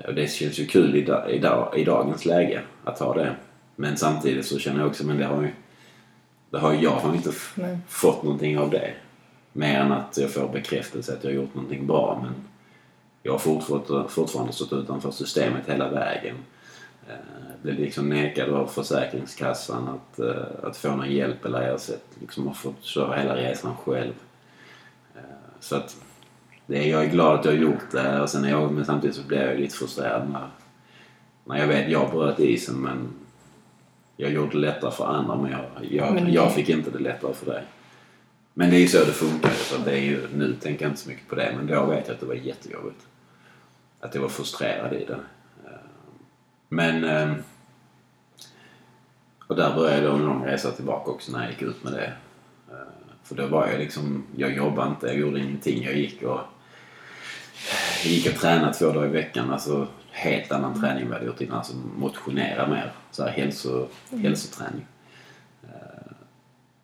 Speaker 1: Eh, och det känns ju kul i, i, i dagens läge att ha det. Men samtidigt så känner jag också, men det har ju, det har, jag har inte fått någonting av det. Mer än att jag får bekräftelse att jag har gjort någonting bra. Men jag har fortfarande, fortfarande stått utanför systemet hela vägen. Eh, blev liksom nekad av Försäkringskassan att, eh, att få någon hjälp eller ersättning. Liksom har fått köra hela resan själv. Eh, så att det, jag är glad att jag har gjort det och sen är jag, men samtidigt så blir jag lite frustrerad när, när jag vet jag bröt isen men jag gjorde det lättare för andra men jag, jag, men jag fick inte det lättare för dig. Men det är ju så det funkar så det är ju, nu tänker jag inte så mycket på det men då vet jag att det var jättejobbigt att jag var frustrerad i det. Men... Ehm, och där började jag en lång resa tillbaka också när jag gick ut med det. För då var jag liksom, jag jobbade inte, jag gjorde ingenting. Jag gick och, gick och tränade två dagar i veckan. Alltså helt annan träning än vad jag gjort innan. Alltså motionera mer. Så här hälso, mm. hälsoträning.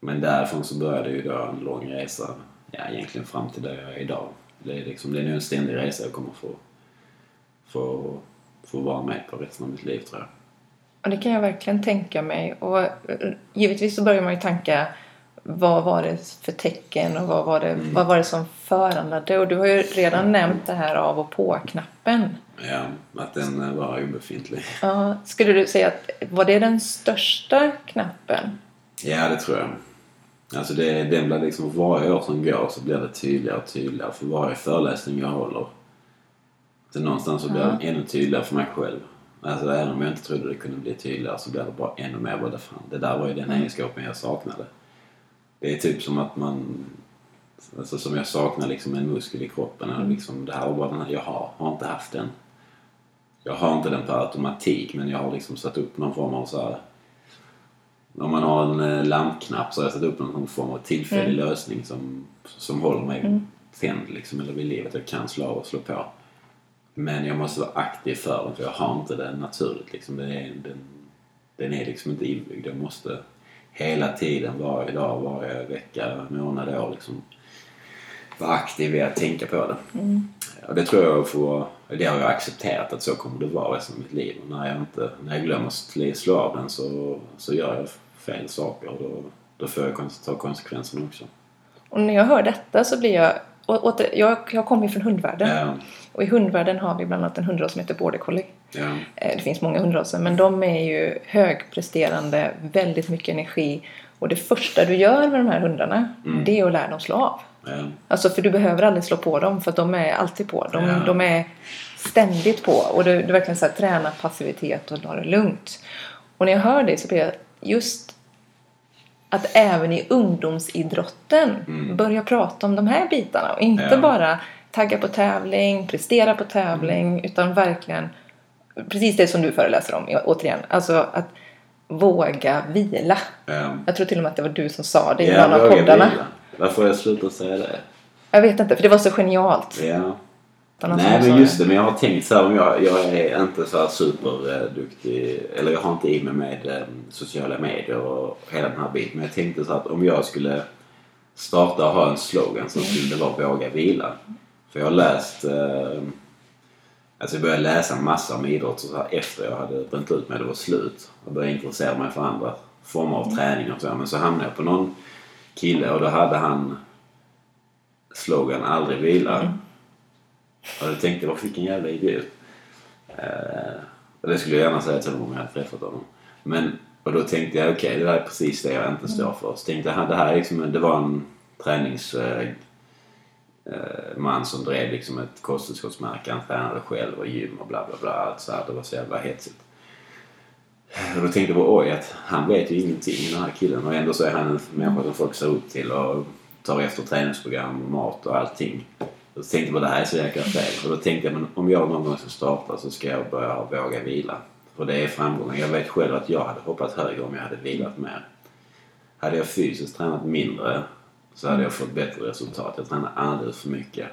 Speaker 1: Men därifrån så började ju då en lång resa. Ja, egentligen fram till där jag är idag. Det är, liksom, det är nu en ständig resa jag kommer få, få, få vara med på resten av mitt liv tror jag.
Speaker 2: Och det kan jag verkligen tänka mig. Och eh, givetvis så börjar man ju tänka vad var det för tecken och vad var det,
Speaker 1: Mm.
Speaker 2: vad var det som föranledde? Och du har ju redan nämnt det här av och på-knappen.
Speaker 1: Ja, att den eh, var obefintlig.
Speaker 2: Ja, skulle du säga att var det den största knappen?
Speaker 1: Ja, det tror jag. Alltså det, den blir liksom, för varje år som går så blir det tydligare och tydligare. För varje föreläsning jag håller. Så någonstans så blir den ännu tydligare för mig själv. Alltså även om jag inte trodde det kunde bli tydligare så blir det bara ännu mer bara fan. Det där var ju den egenskapen jag saknade. Det är typ som att man... Alltså som jag saknar liksom en muskel i kroppen. Eller liksom, det här var bara den här, jag har, har inte haft den. Jag har inte den per automatik men jag har liksom satt upp någon form av så här om man har en eh, lampknapp så har jag satt upp någon form av tillfällig lösning som, som håller mig tänd liksom, eller vid livet. Jag kan slå av och slå på. Men jag måste vara aktiv för den för jag har inte den naturligt. Liksom. Den, är, den, den är liksom inte inbyggd. Jag måste hela tiden, varje dag, varje vecka, månad, år liksom vara aktiv i att tänka på det. Och det tror jag får, det har jag accepterat att så kommer det vara resten av mitt liv. Och när jag, inte, när jag glömmer att sl- slå av den så, så gör jag fel saker och då, då får jag ta konsekvenserna också.
Speaker 2: Och när jag hör detta så blir jag... Och, åter, jag, jag kommer ju från hundvärlden.
Speaker 1: Ja,
Speaker 2: Och i hundvärlden har vi bland annat en hundras som heter border collie.
Speaker 1: ja,
Speaker 2: Eh, Det finns många hundraser men de är ju högpresterande, väldigt mycket energi. Och det första du gör med de här hundarna
Speaker 1: Mm.
Speaker 2: det är att lära dem slå av.
Speaker 1: ja,
Speaker 2: Alltså för du behöver aldrig slå på dem för att de är alltid på. De,
Speaker 1: Ja.
Speaker 2: de är ständigt på. Och du, du verkligen så här, tränar passivitet och ta det lugnt. Och när jag hör det så blir jag just att även i ungdomsidrotten börja prata om de här bitarna. Och inte
Speaker 1: Mm. Ja.
Speaker 2: bara tagga på tävling, prestera på tävling.
Speaker 1: Mm.
Speaker 2: Utan verkligen precis det som du föreläser om återigen. Alltså att våga vila.
Speaker 1: ja.
Speaker 2: Jag tror till och med att det var du som sa det i
Speaker 1: Ja,
Speaker 2: någon av poddarna.
Speaker 1: vila. Varför har jag slutat säga det?
Speaker 2: Jag vet inte, för det var så genialt.
Speaker 1: Ja.
Speaker 2: Att
Speaker 1: Nej men just det, men jag har tänkt så här om jag, jag är inte så här superduktig, eller jag har inte i mig med eh, sociala medier och hela den här biten. Men jag tänkte så att om jag skulle starta och ha en slogan så skulle det vara våga vila. För jag har läst, eh, alltså jag började läsa massa om idrott och så här efter jag hade bränt ut mig, det var slut. Jag började intressera mig för andra former av träning och så. Men så hamnade jag på någon kille och då hade han slogan aldrig vila. Och jag tänkte, vad vilken jävla idiot. Eh, och det skulle jag gärna säga till honom om jag hade träffat honom. Men, och då tänkte jag, okej det där är precis det jag inte står för. Så tänkte jag, det här är liksom, det var en tränings... Eh, eh, man som drev liksom ett kosttillskottsmärke. Han tränade själv och gym och bla bla bla. Allt så här. Det var så jävla hetsigt. Och då tänkte jag bara, oj, att han vet ju ingenting den här killen. Och ändå så är han en människa som folk ser upp till och tar efter träningsprogram och mat och allting. Så tänkte jag bara, det här är så jäkla fel. Och då tänkte jag, men om jag någon gång ska starta så ska jag börja våga vila. För det är framgången. Jag vet själv att jag hade hoppat högre om jag hade vilat mer. Hade jag fysiskt tränat mindre så hade jag fått bättre resultat. Jag tränar alldeles för mycket.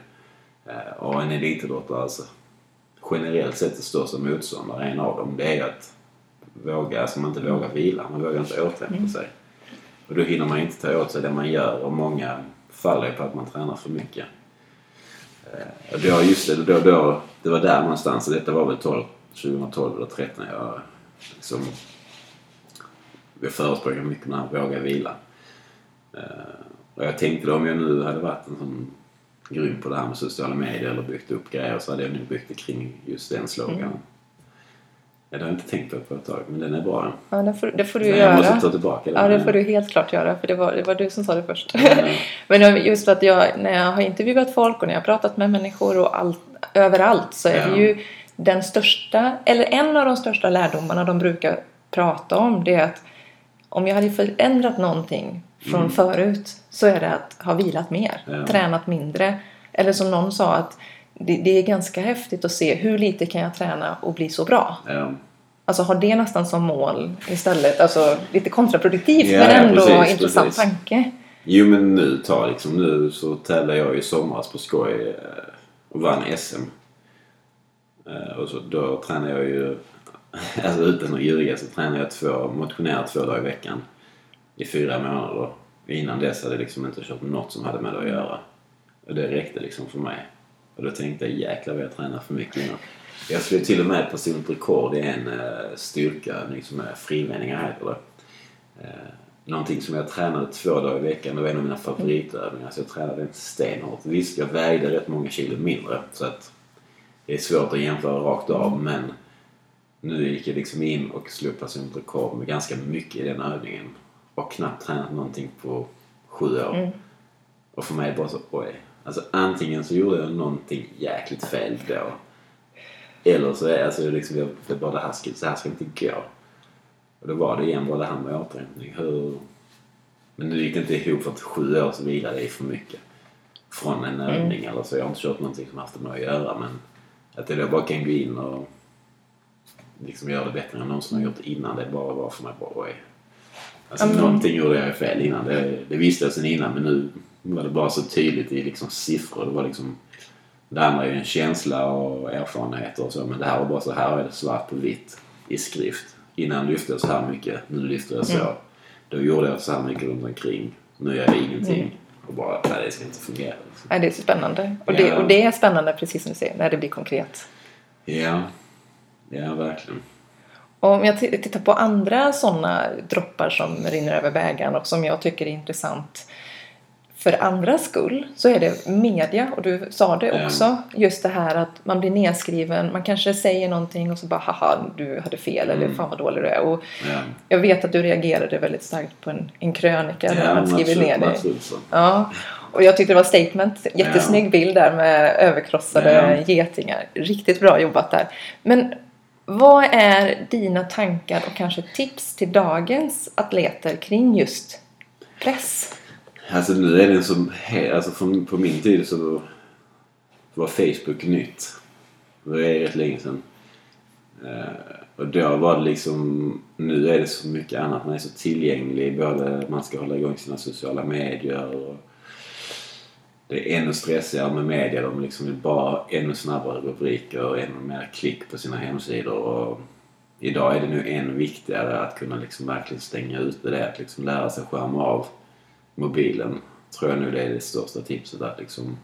Speaker 1: Eh, Och en elitidrottare, alltså, generellt sett det största motståndare, en av dem, det är att våga, alltså man inte vågar vila. Man vågar inte återhämta sig. Och då hinner man inte ta åt sig det man gör och många faller på att man tränar för mycket. Eh, och då, just det, då, då, det var där någonstans, och detta var väl 12, 2012 eller 2013 jag liksom jag förespråkar mycket den här våga vila. Eh, och jag tänkte då om jag nu hade varit en sån grym på det här med sociala medier eller byggt upp grejer så hade jag nog byggt det kring just den sloganen. Mm. Ja, det har jag inte tänkt på på ett tag, men den är bra.
Speaker 2: Ja, det får, det får du
Speaker 1: Nej,
Speaker 2: göra.
Speaker 1: jag måste ta tillbaka den.
Speaker 2: Ja, det får du helt klart göra. För det var, det var du som sa det först.
Speaker 1: Mm.
Speaker 2: Men just för att jag, när jag har intervjuat folk och när jag har pratat med människor och allt, överallt så är
Speaker 1: Ja.
Speaker 2: det ju den största, eller en av de största lärdomarna de brukar prata om det är att om jag hade förändrat någonting från förut så är det att ha vilat mer,
Speaker 1: Mm. Ja.
Speaker 2: tränat mindre. Eller som någon sa att det, det är ganska häftigt att se hur lite kan jag träna och bli så bra.
Speaker 1: Ja.
Speaker 2: Alltså ha det nästan som mål istället. Alltså lite kontraproduktivt
Speaker 1: Ja,
Speaker 2: men ändå
Speaker 1: precis,
Speaker 2: intressant
Speaker 1: precis.
Speaker 2: tanke.
Speaker 1: Jo men nu, ta liksom nu så tävlade jag i somras på skoj eh, och vann SM. Eh, Och så, då tränar jag ju, alltså utan att ljuga så tränar jag två, motionerar två dagar i veckan i fyra månader. Innan dess hade jag liksom inte kört något som hade med det att göra. Och det räckte liksom för mig. Och då tänkte jag jäklar vad jag tränar för mycket innan. Jag slog till och med personligt rekord i en uh, styrkaövning som är frivändningar heter det. Uh, någonting som jag tränade två dagar i veckan. Det var en av mina favoritövningar. Så jag tränade inte stenhårt. Visst, jag vägde rätt många kilo mindre. Så att det är svårt att jämföra rakt av. Men nu gick jag liksom in och slog personligt rekord med ganska mycket i den övningen. Och knappt tränat någonting på sju år. Mm. Och för mig bara så, oj. Alltså antingen så gjorde jag någonting jäkligt fel då. Eller så är alltså, liksom, jag, det bara det här ska, så här ska inte gå. Och då var det igen bara det här med återhämtning. Hur... Men nu gick det inte ihop för att sju års vila det är för mycket. Från en mm. övning eller så. Jag har inte kört någonting som haft med att göra men att jag då bara kan gå in och liksom göra det bättre än jag någonsin har gjort innan. Det bara var för mig bara oj. Alltså mm. någonting gjorde jag fel innan. Det, det visste jag sen innan men nu var det bara så tydligt i liksom siffror. Det var liksom det andra är ju en känsla och erfarenheter och så men det här var bara så här är det svart på vitt i skrift. Innan lyfte jag så här mycket, nu lyfter jag så. Mm. Då gjorde jag så här mycket runt omkring. Nu gör jag ingenting. Mm. Och bara, nej det ska inte fungera. Liksom.
Speaker 2: Nej, det är så spännande. Och, det, och det är spännande precis som du säger, när det blir konkret.
Speaker 1: Ja, ja verkligen.
Speaker 2: Och om jag tittar på andra sådana droppar som rinner över bägaren och som jag tycker är intressant för andras skull så är det media och du sa det också just det här att man blir nedskriven man kanske säger någonting och så bara haha du hade fel mm. eller fan vad dålig du är och ja. jag vet att du reagerade väldigt starkt på en, en krönika
Speaker 1: där man skriver ner det.
Speaker 2: Ja. Och jag tyckte det var statement. Jättesnygg bild där med överkrossade getingar. Riktigt bra jobbat där. Men vad är dina tankar och kanske tips till dagens atleter kring just press?
Speaker 1: Alltså nu är den som... Alltså från, på min tid så var Facebook nytt. Det är rätt länge sedan. Uh, och då var det liksom... Nu är det så mycket annat. Man är så tillgänglig. Både man ska hålla igång sina sociala medier och det är ännu stressigare med media. De liksom vill bara ha ännu snabbare rubriker och ännu mer klick på sina hemsidor. Och idag är det nu än viktigare att kunna liksom verkligen stänga ute det. Att liksom lära sig skärma av mobilen. Tror jag nu det är det största tipset. Att liksom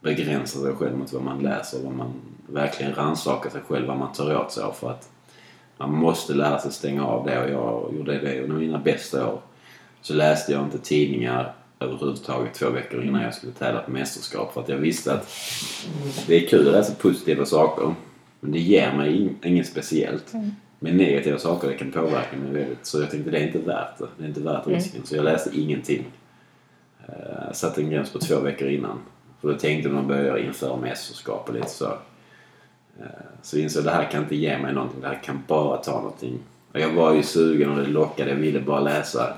Speaker 1: begränsa sig själv mot vad man läser. Vad man verkligen rannsakar sig själv. Vad man tar åt sig av. För att man måste lära sig stänga av det. Och jag gjorde det under mina bästa år. Så läste jag inte tidningar överhuvudtaget två veckor innan jag skulle tävla på mästerskap. För att jag visste att det är kul att läsa positiva saker. Men det ger mig inget speciellt. Mm. Men negativa saker det kan påverka mig väldigt. Så jag tänkte det är inte värt det. Det är inte värt mm. risken. Mm. Så jag läste ingenting. Eh, satte en gräns på två veckor innan. För då tänkte man börja införa mästerskap och lite så. Eh, så insåg det här kan inte ge mig någonting. Det här kan bara ta någonting. Och jag var ju sugen och det lockade. Jag ville bara läsa.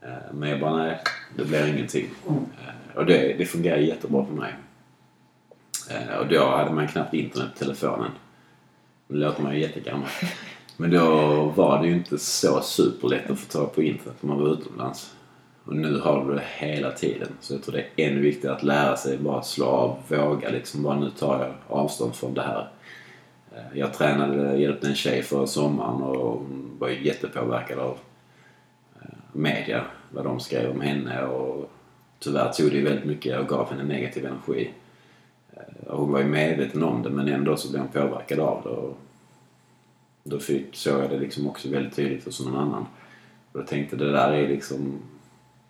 Speaker 1: Eh, men jag bara nej, det blir ingenting. Och det, det fungerar jättebra för mig. Och då hade man knappt internet på telefonen. Nu låter man ju jättegammal. Men då var det ju inte så superlätt att få tag på internet om man var utomlands. Och nu har du det hela tiden. Så jag tror det är ännu viktigare att lära sig bara slå av, våga liksom. Bara nu tar jag avstånd från det här. Eh, jag tränade, hjälpte en tjej förra sommaren och hon var ju jättepåverkad av eh, media. Vad de skrev om henne och tyvärr tog det väldigt mycket och gav henne negativ energi. Eh, hon var ju medveten om det men ändå så blev hon påverkad av det. Då fick, såg jag det liksom också väldigt tydligt hos någon annan. Och jag tänkte det där är liksom...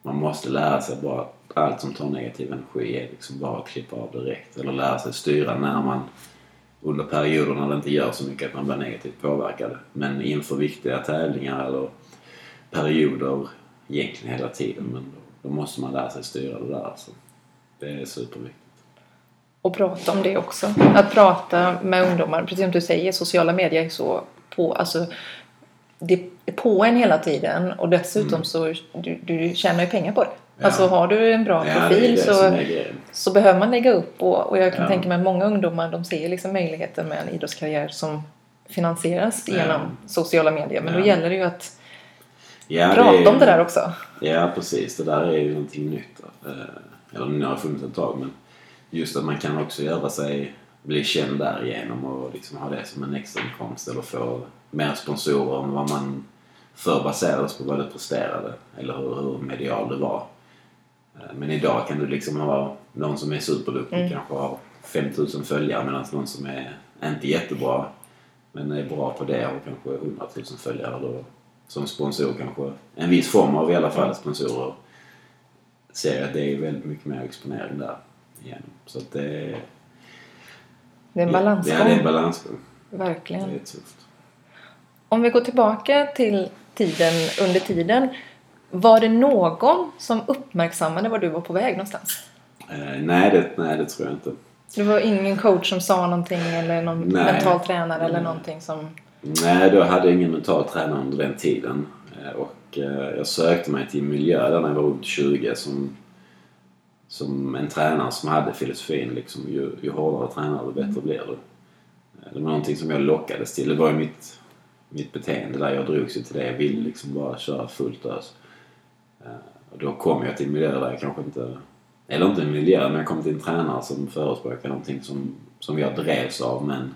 Speaker 1: Man måste lära sig bara att allt som tar negativ energi är liksom bara att klippa av direkt. Eller lära sig styra när man under perioder när det inte gör så mycket att man blir negativt påverkad. Men inför viktiga tävlingar eller perioder egentligen hela tiden. Men då, då måste man lära sig styra det där. Så det är superviktigt.
Speaker 2: Och prata om det också. Att prata med ungdomar. Precis som du säger, sociala medier är så på, alltså, det är på en hela tiden och dessutom mm. så du, du tjänar ju pengar på det. Ja. Alltså har du en bra profil ja, så, så behöver man lägga upp och, och jag kan ja. tänka mig att många ungdomar de ser liksom möjligheten med en idrottskarriär som finansieras genom sociala medier. Men då gäller det ju att prata det är, om det där också.
Speaker 1: Ja precis, det där är ju någonting nytt. Eh, eller nu har det funnits ett tag men just att man kan också göra sig bli känd därigenom och liksom ha det som en extra inkomst eller få mer sponsorer än vad man förr baserades på vad du presterade eller hur, hur medial du var. Eh, Men idag kan du liksom ha någon som är superduktig kanske har 5000 följare medan någon som är inte jättebra men är bra på det har kanske 100 000 följare. Då, som sponsor kanske, en viss form av i alla fall sponsorer ser att det är väldigt mycket mer exponering där igen. Så att det.
Speaker 2: Det är en
Speaker 1: Ja,
Speaker 2: balansgång.
Speaker 1: det är en balansgång. Det
Speaker 2: Verkligen.
Speaker 1: är tufft.
Speaker 2: Om vi går tillbaka till tiden under tiden. Var det någon som uppmärksammade var du var på väg någonstans?
Speaker 1: Eh, nej, det, nej, det tror jag inte.
Speaker 2: Det var ingen coach som sa någonting eller någon
Speaker 1: Nej.
Speaker 2: mental tränare eller
Speaker 1: Mm.
Speaker 2: någonting som...
Speaker 1: Nej, då hade jag ingen mental tränare under den tiden. Eh, Och eh, jag sökte mig till en miljö där när jag var runt 20 som, som en tränare som hade filosofin liksom ju, ju hårdare tränare desto bättre blir du. Eh, Det var någonting som jag lockades till. Det var ju mitt, mitt beteende där. Jag drogs ju till det. Jag ville liksom bara köra fullt ös. Eh, Och då kom jag till en miljö där jag kanske inte... Eller inte en miljö, men jag kom till en tränare som förespråkade någonting som, som jag drevs av men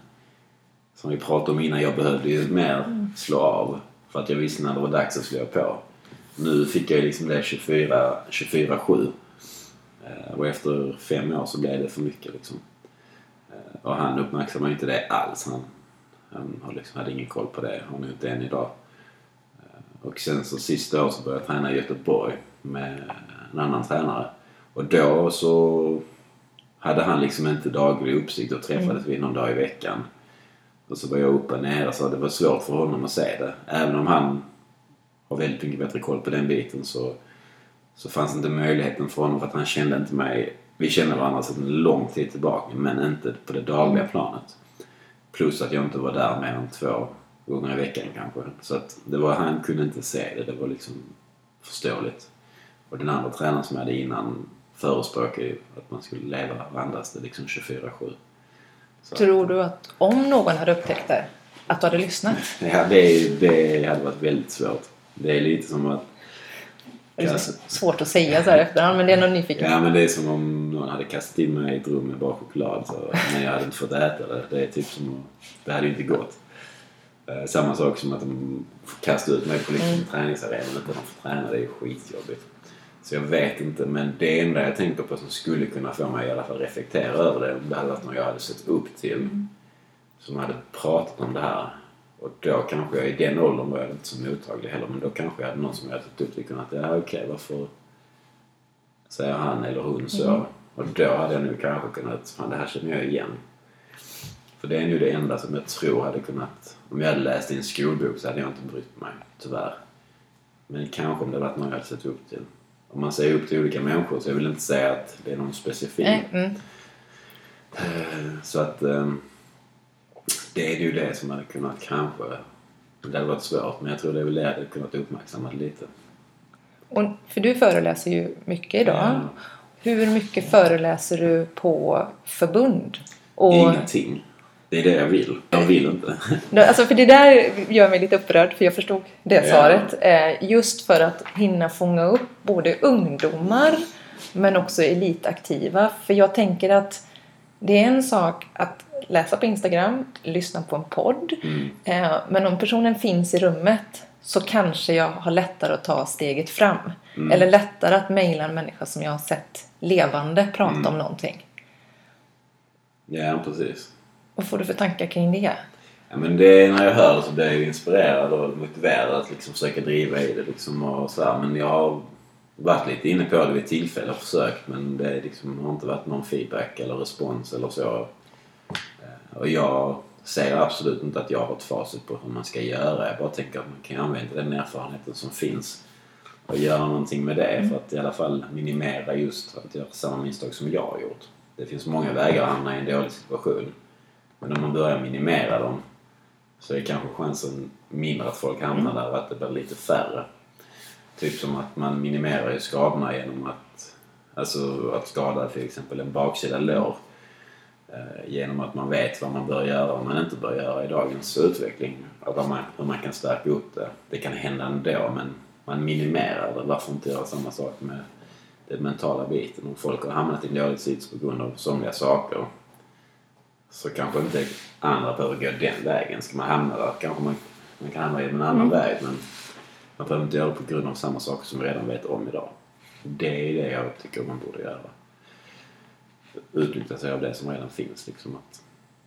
Speaker 1: som vi pratade om innan, jag behövde ju mer slå av för att jag visste när det var dags att slå på. Nu fick jag ju liksom det 24 24-7. Eh, Och efter fem år så blev det för mycket liksom. Eh, Och han uppmärksammade inte det alls. Han, han har liksom hade ingen koll på det. Han har inte än idag. Eh, Och sen så sista året så började jag träna i Göteborg med en annan tränare. Och då så hade han liksom inte daglig uppsikt och träffades vi någon dag i veckan. Och så var jag uppe och nere så det var svårt för honom att se det. Även om han har väldigt mycket bättre koll på den biten så, så fanns inte möjligheten för honom för att han kände inte mig. Vi kände varandra sedan lång tid tillbaka men inte på det dagliga planet. Plus att jag inte var där mer än två gånger i veckan kanske. Så att det var, han kunde inte se det. Det var liksom förståeligt. Och den andra tränaren som jag hade innan förespråkade ju att man skulle leva och andas det liksom 24-7. Så-
Speaker 2: Tror du att om någon hade upptäckt det, att du hade lyssnat?
Speaker 1: Ja, det, det hade varit väldigt svårt. Det är lite som att...
Speaker 2: Det är så svårt att säga så här efterhand, men det är nog nyfiken.
Speaker 1: Ja, men det är som om någon hade kastat in mig i ett rum med bara choklad. Så, men jag hade inte fått äta det. Det är typ som. Det hade ju inte gått. Eh, samma sak som att de kastar ut mig på liksom
Speaker 2: Mm.
Speaker 1: träningsarenan utan att få träna. Det är skitjobbigt. Så jag vet inte, men det enda jag tänker på som skulle kunna få mig i alla fall reflektera över det, om det hade varit någon jag hade sett upp till.
Speaker 2: Mm.
Speaker 1: Som hade pratat om det här. Och då kanske jag i den åldern var jag inte så mottaglig heller, men då kanske jag hade någon som jag hade sett upp till kunnat, ja okej varför säger han eller hon så?
Speaker 2: Mm.
Speaker 1: Och då hade jag nu kanske kunnat, fan det här känner jag igen. För det är nu det enda som jag tror hade kunnat, om jag hade läst i en skolbok så hade jag inte brytt mig, tyvärr. Men kanske om det varit någon jag hade sett upp till. Om man ser upp till olika människor så jag vill inte säga att det är någon specifik.
Speaker 2: Mm.
Speaker 1: Eh, Så att eh, det är ju det som hade kunnat kanske, det hade varit svårt men jag tror det är väl det hade kunnat uppmärksamma lite.
Speaker 2: Och, för du föreläser ju mycket idag.
Speaker 1: Ja.
Speaker 2: Hur mycket föreläser du på förbund? Och,
Speaker 1: Ingenting. Det är det jag vill. Jag vill inte.
Speaker 2: alltså för det där gör mig lite upprörd för jag förstod det
Speaker 1: Ja.
Speaker 2: svaret. Eh, just för att hinna fånga upp både ungdomar men också elitaktiva. För jag tänker att det är en sak att läsa på Instagram, lyssna på en podd.
Speaker 1: Mm.
Speaker 2: Eh, men om personen finns i rummet så kanske jag har lättare att ta steget fram.
Speaker 1: Mm.
Speaker 2: Eller lättare att mejla en människa som jag har sett levande prata
Speaker 1: Mm.
Speaker 2: om någonting.
Speaker 1: Ja, precis.
Speaker 2: Vad får du för tankar kring det?
Speaker 1: Ja, men det, när jag hör det så blir jag inspirerad och motiverad att liksom försöka driva i det. Liksom och så här. Men jag har varit lite inne på det vid tillfälle och försökt men det liksom har inte varit någon feedback eller respons eller så. Och jag säger absolut inte att jag har ett facit på hur man ska göra. Jag bara tänker att man kan använda den erfarenheten som finns och göra någonting med det för att i alla fall minimera just att göra samma misstag som jag har gjort. Det finns många vägar att hamna i en dålig situation. Men om man börjar minimera dem så är kanske chansen mindre att folk hamnar där och att det blir lite färre. Typ som att man minimerar ju skadorna genom att, alltså att skada till exempel en baksida lår. Eh, genom att man vet vad man bör göra och man inte bör göra i dagens utveckling. Och vad man, hur man kan stärka upp det. Det kan hända ändå men man minimerar det. Varför inte göra samma sak med den mentala biten? Om folk har hamnat i en dålig sits på grund av somliga saker så kanske inte andra behöver gå den vägen. Ska man hamna där kanske man, man kan hamna i en annan väg men man behöver inte göra det på grund av samma saker som vi redan vet om idag. Det är det jag tycker man borde göra. Utnyttja sig av det som redan finns. Liksom att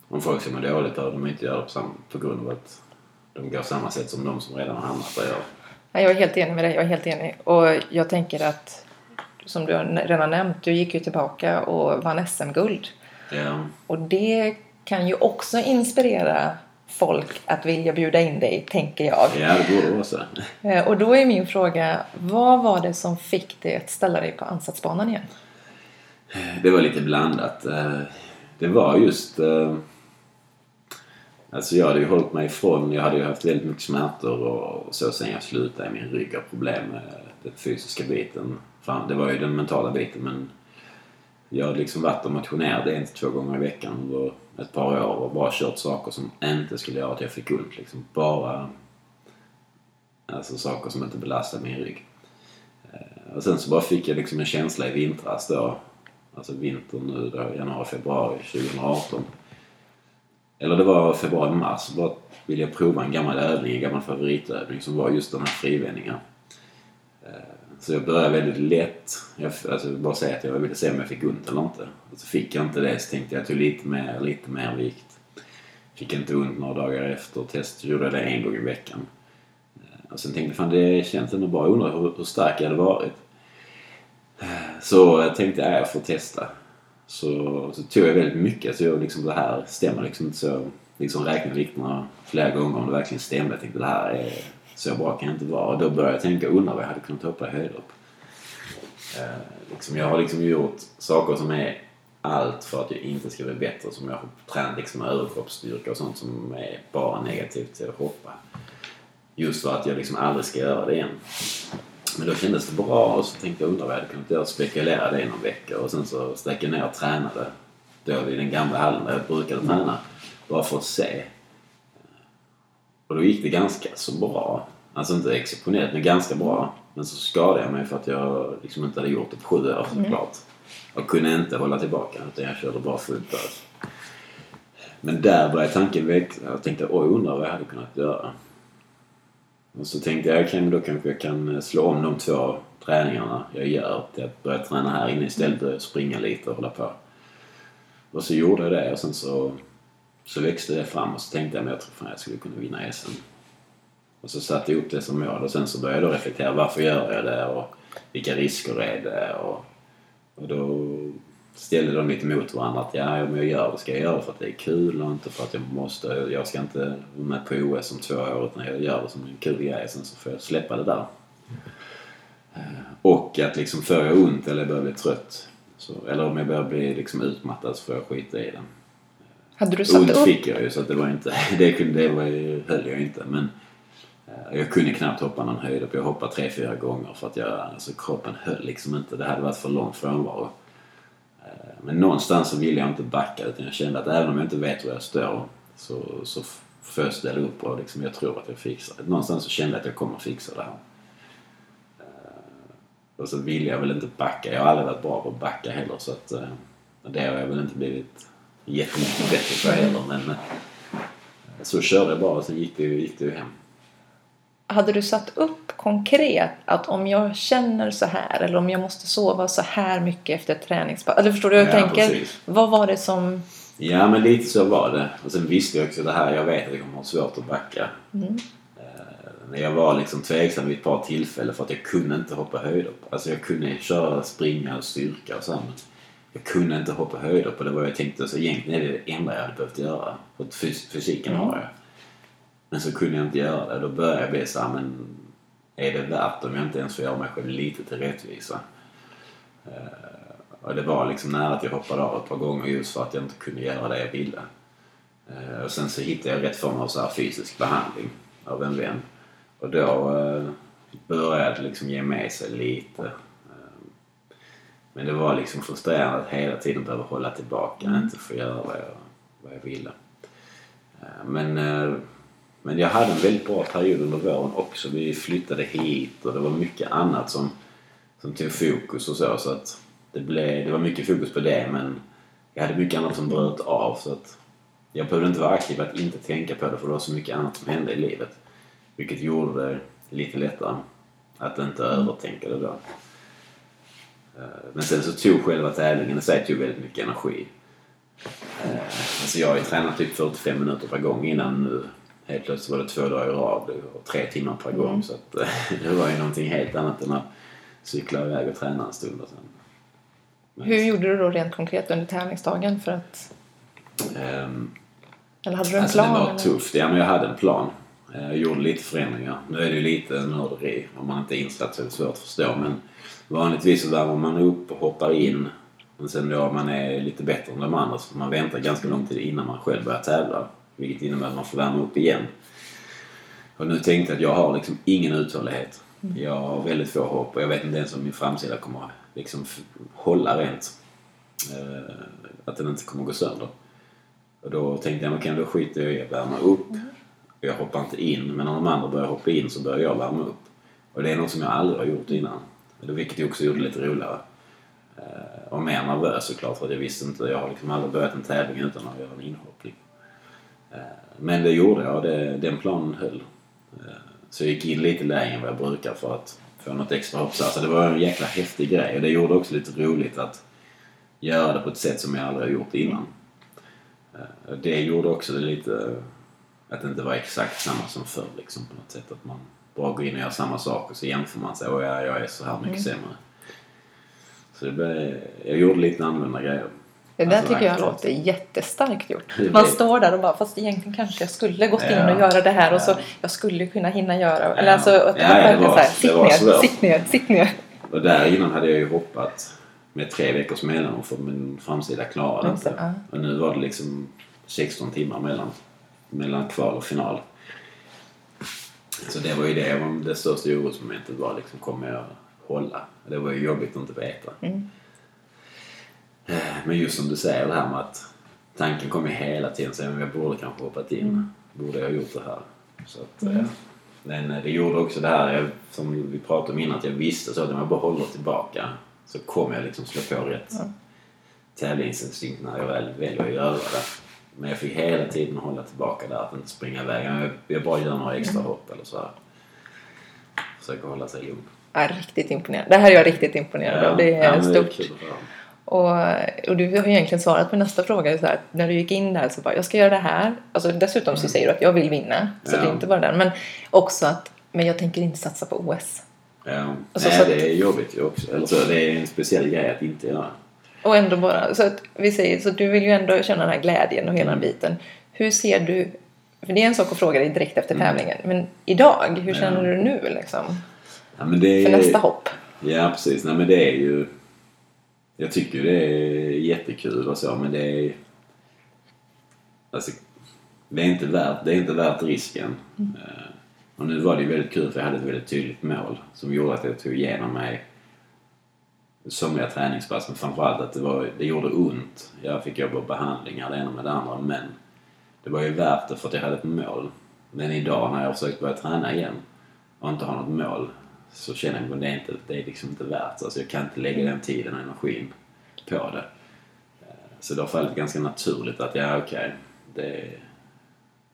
Speaker 1: om folk som mår dåligt behöver de inte göra det på, sam- på grund av att de går samma sätt som de som redan har hamnat där gör.
Speaker 2: Ja, Jag är helt enig med dig. Jag är helt enig. Och jag tänker att, som du redan nämnt, du gick ju tillbaka och vann SM-guld.
Speaker 1: Ja.
Speaker 2: Och det kan ju också inspirera folk att vilja bjuda in dig, tänker jag.
Speaker 1: ja, det borde vara så.
Speaker 2: Eh, Och då är min fråga, vad var det som fick dig att ställa dig på ansatsbanan igen?
Speaker 1: Eh, det var lite blandat. Eh, det var just... Eh, alltså jag hade ju hållit mig ifrån. Jag hade ju haft väldigt mycket smärtor och så sen jag slutade i min rygg och problem med den fysiska biten. Det var ju den mentala biten men jag hade liksom varit och motionerat en till två gånger i veckan under ett par år och bara kört saker som inte skulle göra att jag fick ont. Liksom bara alltså saker som inte belastade min rygg. Och sen så bara fick jag liksom en känsla i vintras då. Alltså vintern nu då, januari, februari 2018. Eller det var februari, mars. Bara ville jag prova en gammal övning, en gammal favoritövning som var just den här frivändningen. Eh, så jag började väldigt lätt. Jag, alltså bara säga att jag ville se om jag fick ont eller inte. Och så fick jag inte det så tänkte jag att jag tog lite mer, lite mer vikt. Fick inte ont några dagar efter. Test gjorde jag det en gång i veckan. Eh, och sen tänkte jag fan det känns ändå bra. Jag undrar hur, hur stark jag hade varit. Så jag tänkte jag, jag får testa. Så, så tog jag väldigt mycket. Så jag liksom det här stämmer liksom inte så. Liksom räknade vikterna flera gånger om det verkligen stämde. Jag tänkte det här är så bra kan jag inte vara. Och då började jag tänka, undra vad jag hade kunnat hoppa i höjdhopp. Eh, liksom, jag har liksom gjort saker som är allt för att jag inte ska bli bättre. Som jag har tränat liksom överkroppsstyrka och sånt som är bara negativt till att hoppa. Just för att jag liksom aldrig ska göra det igen. Men då kändes det bra och så tänkte jag undra vad jag hade kunnat göra. Spekulera det i någon vecka och sen så stack jag ner och tränade. Då i den gamla hallen där jag brukade träna. Bara för att se. Och då gick det ganska så bra. Alltså inte exceptionellt men ganska bra. Men så skadade jag mig för att jag liksom inte hade gjort det på sju år såklart. Och kunde inte hålla tillbaka utan jag körde bara fullt ös. Men där började tanken växa. Jag tänkte oj undrar vad jag hade kunnat göra. Och så tänkte jag, okay, då kanske jag kan eh, slå om de två träningarna jag gör till att börja träna här inne istället och springa lite och hålla på. Och så gjorde jag det och sen så, så växte det fram och så tänkte jag men jag tror fan jag skulle kunna vinna SM. Och så satte jag upp det som mål och sen så började jag då reflektera varför gör jag det och vilka risker är det och, och då ställde de lite mot varandra att ja, om jag gör det ska jag göra för att det är kul och inte för att jag måste. Jag ska inte vara med på OS om två år utan jag gör det som en kul grej sen så får jag släppa det där. Eh, Och att liksom får jag ont eller börjar bli trött så, eller om jag börjar bli liksom utmattad så får jag skita i det.
Speaker 2: Hade du satt
Speaker 1: Ont
Speaker 2: upp...
Speaker 1: fick jag ju så att det var inte, det, kunde, det var, höll jag inte men eh, jag kunde knappt hoppa någon höjd upp. Jag hoppade tre, fyra gånger för att jag, alltså kroppen höll liksom inte. Det hade varit för långt frånvaro. Eh, men någonstans så ville jag inte backa utan jag kände att även om jag inte vet var jag står så, så får jag ställa upp och liksom, jag tror att jag fixar det. Någonstans så kände jag att jag kommer fixa det här. Eh, och så ville jag väl inte backa. Jag har aldrig varit bra på att backa heller så att eh, det har jag väl inte blivit jättemycket bättre på heller men så körde jag bara och sen gick det ju, gick det ju hem.
Speaker 2: Hade du satt upp konkret att om jag känner så här eller om jag måste sova så här mycket efter ett träningspass? Eller förstår du hur jag
Speaker 1: Ja,
Speaker 2: tänker?
Speaker 1: precis.
Speaker 2: Vad var det som...
Speaker 1: Ja, men lite så var det. Och sen visste jag också det här, jag vet att jag kommer ha svårt att backa.
Speaker 2: Mm.
Speaker 1: Eh, Men jag var liksom tveksam vid ett par tillfällen för att jag kunde inte hoppa höjdhopp. Alltså jag kunde köra, springa och styrka och så här, men jag kunde inte hoppa höjdhopp och det var jag tänkte så egentligen är det det enda jag hade behövt göra. För fys- fysiken har jag. Men så kunde jag inte göra det. Då började jag bli så här, men är det värt om jag inte ens får göra mig själv lite till rättvisa? Och det var liksom nära att jag hoppade av ett par gånger just för att jag inte kunde göra det jag ville. Eh, Och sen så hittade jag rätt form av så här fysisk behandling av en vän. Och då eh, började det liksom ge med sig lite. Eh, Men det var liksom frustrerande att hela tiden behöva hålla tillbaka, inte få göra vad jag, vad jag ville. Eh, Men, eh, men jag hade en väldigt bra period under våren också. Vi flyttade hit och det var mycket annat som, som tog fokus och så. så att det, blev, det var mycket fokus på det men jag hade mycket annat som bröt av. så att Jag behövde inte vara aktiv att inte tänka på det för det var så mycket annat som hände i livet. Vilket gjorde det lite lättare att inte övertänka det då. Eh, Men sen så tog själva tävlingen i sig tog väldigt mycket energi. Eh, Alltså jag har ju tränat typ 45 minuter per gång innan nu. Helt plötsligt var det två dagar i rad och tre timmar per gång. Så att, det var ju någonting helt annat än att cykla iväg och träna en stund. Och sen. Men,
Speaker 2: Hur gjorde du då rent konkret under tävlingsdagen för att...
Speaker 1: ehm,
Speaker 2: Eller hade du en
Speaker 1: Alltså
Speaker 2: plan?
Speaker 1: det var
Speaker 2: eller?
Speaker 1: tufft. Ja, men jag hade en plan. Eh, Jag gjorde lite förändringar. Nu är det ju lite nörderi. Om man inte är insatt så är det svårt att förstå. Men vanligtvis så värmer man upp och hoppar in. Men sen då man är lite bättre än de andra så får man vänta ganska lång tid innan man själv börjar tävla. Vilket innebär att man får värma upp igen. Och nu tänkte jag att jag har liksom ingen uthållighet. Jag har väldigt få hopp och jag vet inte ens om min framsida kommer att liksom hålla rent. Eh, att den inte kommer gå sönder. Och då tänkte jag, men kan då skiter jag i att värma upp. Och jag hoppar inte in. Men när de andra börjar hoppa in så börjar jag värma upp. Och det är något som jag aldrig har gjort innan. Det Vilket också gjorde det lite roligare. Eh, Och mer nervös såklart för att jag visste inte. Jag har liksom aldrig börjat en tävling utan att göra en inhoppning. Eh, Men det gjorde jag och det, den planen höll. Eh, Så jag gick in lite lägre än vad jag brukar för att få något extra hopp. Så alltså det var en jäkla häftig grej och det gjorde också lite roligt att göra det på ett sätt som jag aldrig har gjort innan. Eh, Det gjorde också det lite att det inte var exakt samma som förr liksom på något sätt. Att man bara går in och gör samma sak och så jämför man sig. Och ja, jag är så här mycket sämre. Så det blev, jag gjorde lite annorlunda grejer.
Speaker 2: Det där
Speaker 1: Alltså,
Speaker 2: tycker jag låter jättestarkt gjort. Man står där och bara, fast egentligen kanske jag skulle gått in
Speaker 1: Ja.
Speaker 2: och göra det här och så
Speaker 1: Ja.
Speaker 2: jag skulle kunna hinna göra. Eller
Speaker 1: Ja.
Speaker 2: alltså, att
Speaker 1: Ja, det var-
Speaker 2: så här, sitt ner,
Speaker 1: svårt.
Speaker 2: sitt ner, sitt ner.
Speaker 1: Och där innan hade jag ju hoppat med tre veckors mellanrum för min framsida klarade inte.
Speaker 2: ja.
Speaker 1: Och nu var det liksom 16 timmar mellan, mellan kval och final. Så det var ju det, det största orosmomentet var liksom, kommer jag hålla? Det var ju jobbigt att inte veta.
Speaker 2: Mm.
Speaker 1: Eh, Men just som du säger det här med att tanken kommer hela tiden så jag borde kanske hoppat in.
Speaker 2: Mm.
Speaker 1: Borde jag gjort det här? Så att, eh, Men eh, det gjorde också det här jag, som vi pratade om innan att jag visste så att om jag bara håller tillbaka så kommer jag liksom slå på rätt
Speaker 2: Ja.
Speaker 1: tävlingsinstinkt när jag väl väljer att göra det. Men jag fick hela tiden hålla tillbaka där, att inte springa iväg. Jag, jag bara gör några extra hopp eller så här. Försöker hålla sig lugn.
Speaker 2: Ja, riktigt imponerande. Det här är jag riktigt imponerad av. Det är
Speaker 1: ja,
Speaker 2: stort.
Speaker 1: att höra.
Speaker 2: Och, och du har egentligen svarat på nästa fråga. Så här, när du gick in där så bara, jag ska göra det här. Alltså, dessutom så säger du att jag vill vinna. Så
Speaker 1: Ja.
Speaker 2: det är inte bara den. Men också att, men jag tänker inte satsa på OS.
Speaker 1: Ja,
Speaker 2: Alltså,
Speaker 1: nej, det är jobbigt ju också. Eller så, det är en speciell grej att inte göra.
Speaker 2: Och ändå bara, så att vi säger, så du vill ju ändå känna den här glädjen och hela
Speaker 1: Mm.
Speaker 2: den biten. Hur ser du, för det är en sak att fråga dig direkt efter tävlingen, men idag, hur känner
Speaker 1: Mm. Ja.
Speaker 2: du nu liksom?
Speaker 1: Ja, det
Speaker 2: För
Speaker 1: är,
Speaker 2: nästa hopp?
Speaker 1: Ja, precis. Nej, men det är ju... Jag tycker ju det är jättekul och så, men det är... Alltså, det är inte värt, det är inte värt risken. Mm. Och nu var det ju väldigt kul för jag hade ett väldigt tydligt mål som gjorde att jag tog igenom mig somliga träningspass, men framförallt att det, var, det gjorde ont. Jag fick jobba behandlingar, det ena med det andra, men det var ju värt det för att jag hade ett mål. Men idag när jag har försökt börja träna igen och inte har något mål så känner jag att det är, inte, det är liksom inte värt Alltså jag kan inte lägga den tiden och energin på det. Eh, Så det har fallit ganska naturligt att, ja okej, det,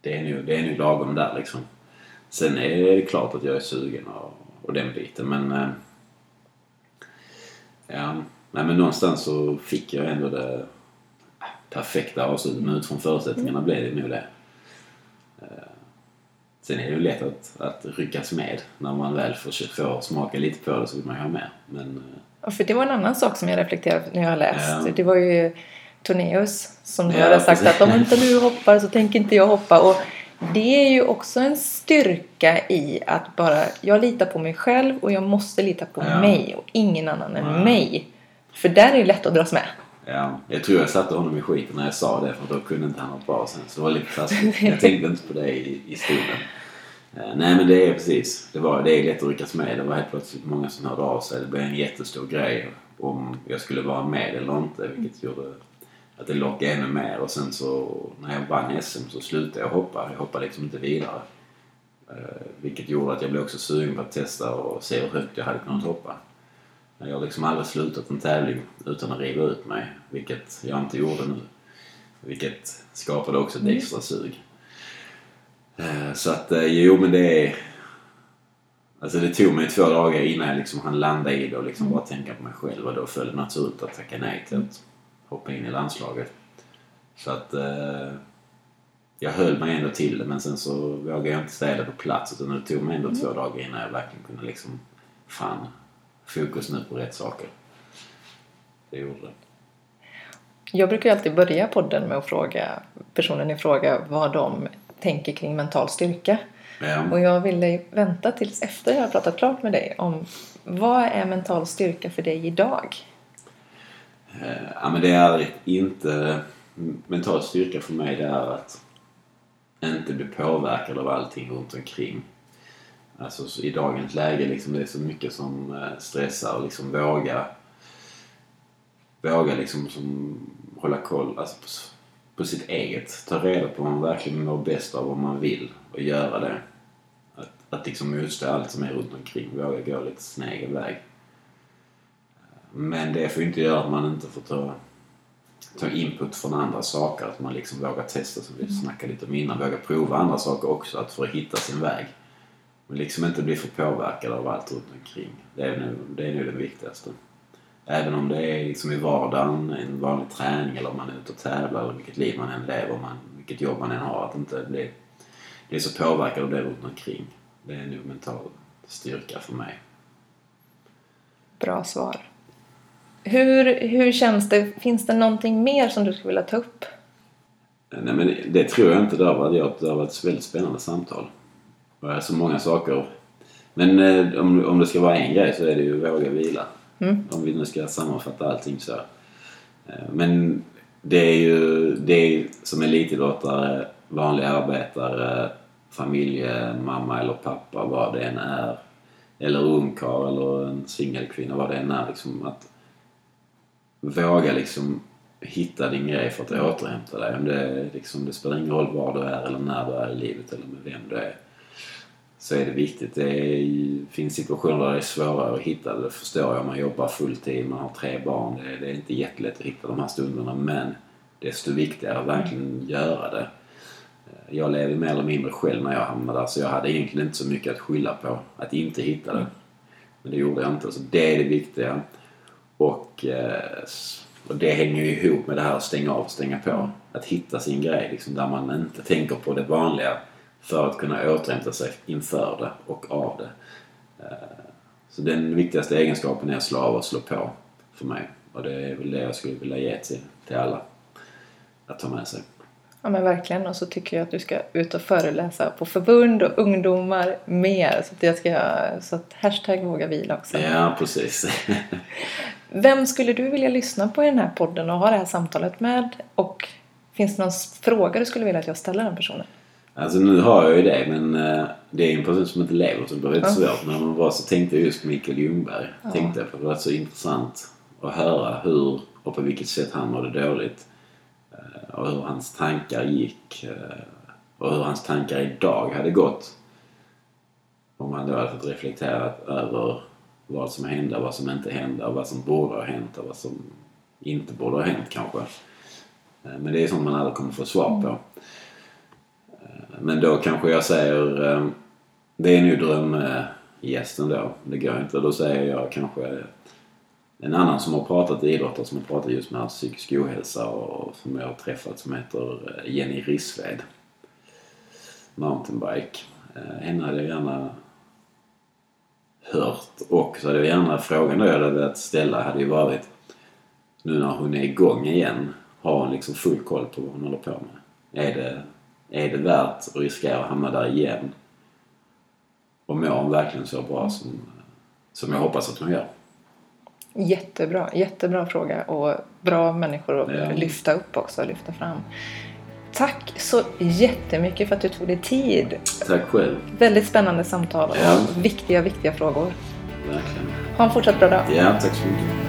Speaker 1: det, är nog, det är nog lagom där liksom. Sen är det klart att jag är sugen och, och den biten men... eh, Ja, nej men någonstans så fick jag ändå det perfekta avslutet men utifrån förutsättningarna blev det nog det. Sen är det ju lätt att, att ryckas med. När man väl får, får smaka lite på det så vill man ju ha mer. Men eh,
Speaker 2: Ja, för det var en annan sak som jag reflekterade när jag har läst.
Speaker 1: Ja.
Speaker 2: Det var ju Torneus som
Speaker 1: Ja,
Speaker 2: hade sagt
Speaker 1: precis.
Speaker 2: att om inte du hoppar så tänker inte jag hoppa. Och det är ju också en styrka i att bara, jag litar på mig själv och jag måste lita på
Speaker 1: Ja.
Speaker 2: mig och ingen annan än mig. För där är det lätt att dras med.
Speaker 1: Ja, jag tror jag satte honom i skiten när jag sa det för då kunde inte han hoppa av sen. Så det var lite taskigt. Jag tänkte inte på det i, i stunden. Eh, nej men det är precis. Det, var, det är lätt att ryckas med. Det var helt plötsligt många som hörde av sig. Det blev en jättestor grej om jag skulle vara med eller inte. Vilket gjorde att det lockade ännu mer. Och sen så när jag vann SM så slutade jag hoppa. Jag hoppade liksom inte vidare. Eh, vilket gjorde att jag blev också sugen på att testa och se hur högt jag hade kunnat hoppa. Jag har liksom aldrig slutat en tävling utan att riva ut mig. Vilket jag inte gjorde nu. Vilket skapade också ett extra sug. Eh, Så att, eh, jo men det är... Alltså det tog mig två dagar innan jag liksom hann landa i det och liksom bara tänka på mig själv och då föll det naturligt att tacka nej till att hoppa in i landslaget. Så att eh, jag höll mig ändå till det men sen så vågade jag inte säga det på plats utan det tog mig ändå två dagar innan jag verkligen kunde liksom fan, fokus nu på rätt saker. Det gjorde det.
Speaker 2: Jag brukar ju alltid börja podden med att fråga personen i fråga vad de tänker kring mental styrka.
Speaker 1: Ja.
Speaker 2: Och jag ville vänta tills efter jag har pratat klart med dig om vad är mental styrka för dig idag?
Speaker 1: Eh, Ja, men det är inte... Mental styrka för mig det är att inte bli påverkad av allting runt omkring. Alltså så i dagens läge liksom det är så mycket som eh, stressar och liksom våga våga liksom som hålla koll alltså på, på sitt eget. Ta reda på vad man verkligen mår bäst av vad man vill och göra det. Att, att liksom motstå allt som är runt omkring. Våga gå lite sin egen väg. Men det får ju inte göra att man inte får ta, ta input från andra saker. Att man liksom vågar testa, som vi snackade lite om innan. Våga prova andra saker också att för att hitta sin väg. Men liksom inte bli för påverkad av allt runt omkring. Det är nu, det är nu det viktigaste. Även om det är liksom i vardagen, en vanlig träning eller om man är ute och tävlar eller vilket liv man än lever, man, vilket jobb man än har. Att inte bli, bli så påverkad av det runt omkring. Det är nog mental styrka för mig.
Speaker 2: Bra svar. Hur, hur känns det? Finns det någonting mer som du skulle vilja ta upp?
Speaker 1: Nej men det tror jag inte. Det har varit, det har varit ett väldigt spännande samtal. Är så många saker. Men eh, om, om det ska vara en grej så är det ju våga vila. Om vi nu ska sammanfatta allting så. Eh, Men det är ju det är som elitidrottare, vanlig arbetare, familjemamma eller pappa, vad det än är. Eller ungkarl eller en singelkvinna, vad det än är. Liksom att våga liksom hitta din grej för att återhämta dig. Om det, liksom, det spelar ingen roll var du är eller när du är i livet eller med vem du är. Så är det viktigt. Det är, finns situationer där det är svårare att hitta det. Det förstår jag. Man jobbar fulltid, man har tre barn. Det, det är inte jättelätt att hitta de här stunderna. Men desto viktigare att verkligen göra det. Eh, jag levde mer eller mindre själv när jag hamnade där. Så jag hade egentligen inte så mycket att skylla på. Att inte hitta det. Men det gjorde jag inte. Så det är det viktiga. Och, eh, och det hänger ju ihop med det här att stänga av och stänga på. Att hitta sin grej liksom, där man inte tänker på det vanliga för att kunna återhämta sig inför det och av det. Eh, Så den viktigaste egenskapen är att slå av och slå på för mig. Och det är väl det jag skulle vilja ge till, till alla. Att ta med sig.
Speaker 2: Ja men verkligen och så tycker jag att du ska ut och föreläsa på förbund och ungdomar mer. Så att jag ska, så att hashtag våga vila också.
Speaker 1: Ja, precis.
Speaker 2: Vem skulle du vilja lyssna på i den här podden och ha det här samtalet med? Och finns det någon fråga du skulle vilja att jag ställer den personen?
Speaker 1: Alltså nu har jag ju det men eh, det är en person som inte lever så det blir lite svårt. Men om man var så tänkte jag just på Mikael Ljungberg. Tänkte jag på det var så intressant att höra hur och på vilket sätt han mådde dåligt. Eh, Och hur hans tankar gick. eh, Och hur hans tankar idag hade gått. Om han då hade fått reflektera över vad som hände och vad som inte hände och vad som borde ha hänt och vad som inte borde ha hänt kanske. Eh, Men det är sånt man aldrig kommer få svar på. Men då kanske jag säger, eh, det är nu drömgästen då. Det går inte. Då säger jag kanske en annan som har pratat idrottare som har pratat just med psykisk ohälsa och som jag har träffat som heter eh, Jenny Rissved. Mountainbike. Eh, henne hade jag gärna hört och så hade jag gärna frågan då jag hade velat ställa hade ju varit nu när hon är igång igen har hon liksom full koll på vad hon håller på med. Är det, är det värt att riskera att hamna där igen? Och mår hon verkligen så bra som, som jag hoppas att hon gör?
Speaker 2: Jättebra, jättebra fråga och bra människor att
Speaker 1: Ja.
Speaker 2: lyfta upp också, lyfta fram. Tack så jättemycket för att du tog dig tid.
Speaker 1: Tack själv.
Speaker 2: Väldigt spännande samtal och
Speaker 1: Ja.
Speaker 2: viktiga, viktiga frågor.
Speaker 1: Verkligen.
Speaker 2: Ha en fortsatt bra dag.
Speaker 1: Ja, tack så mycket.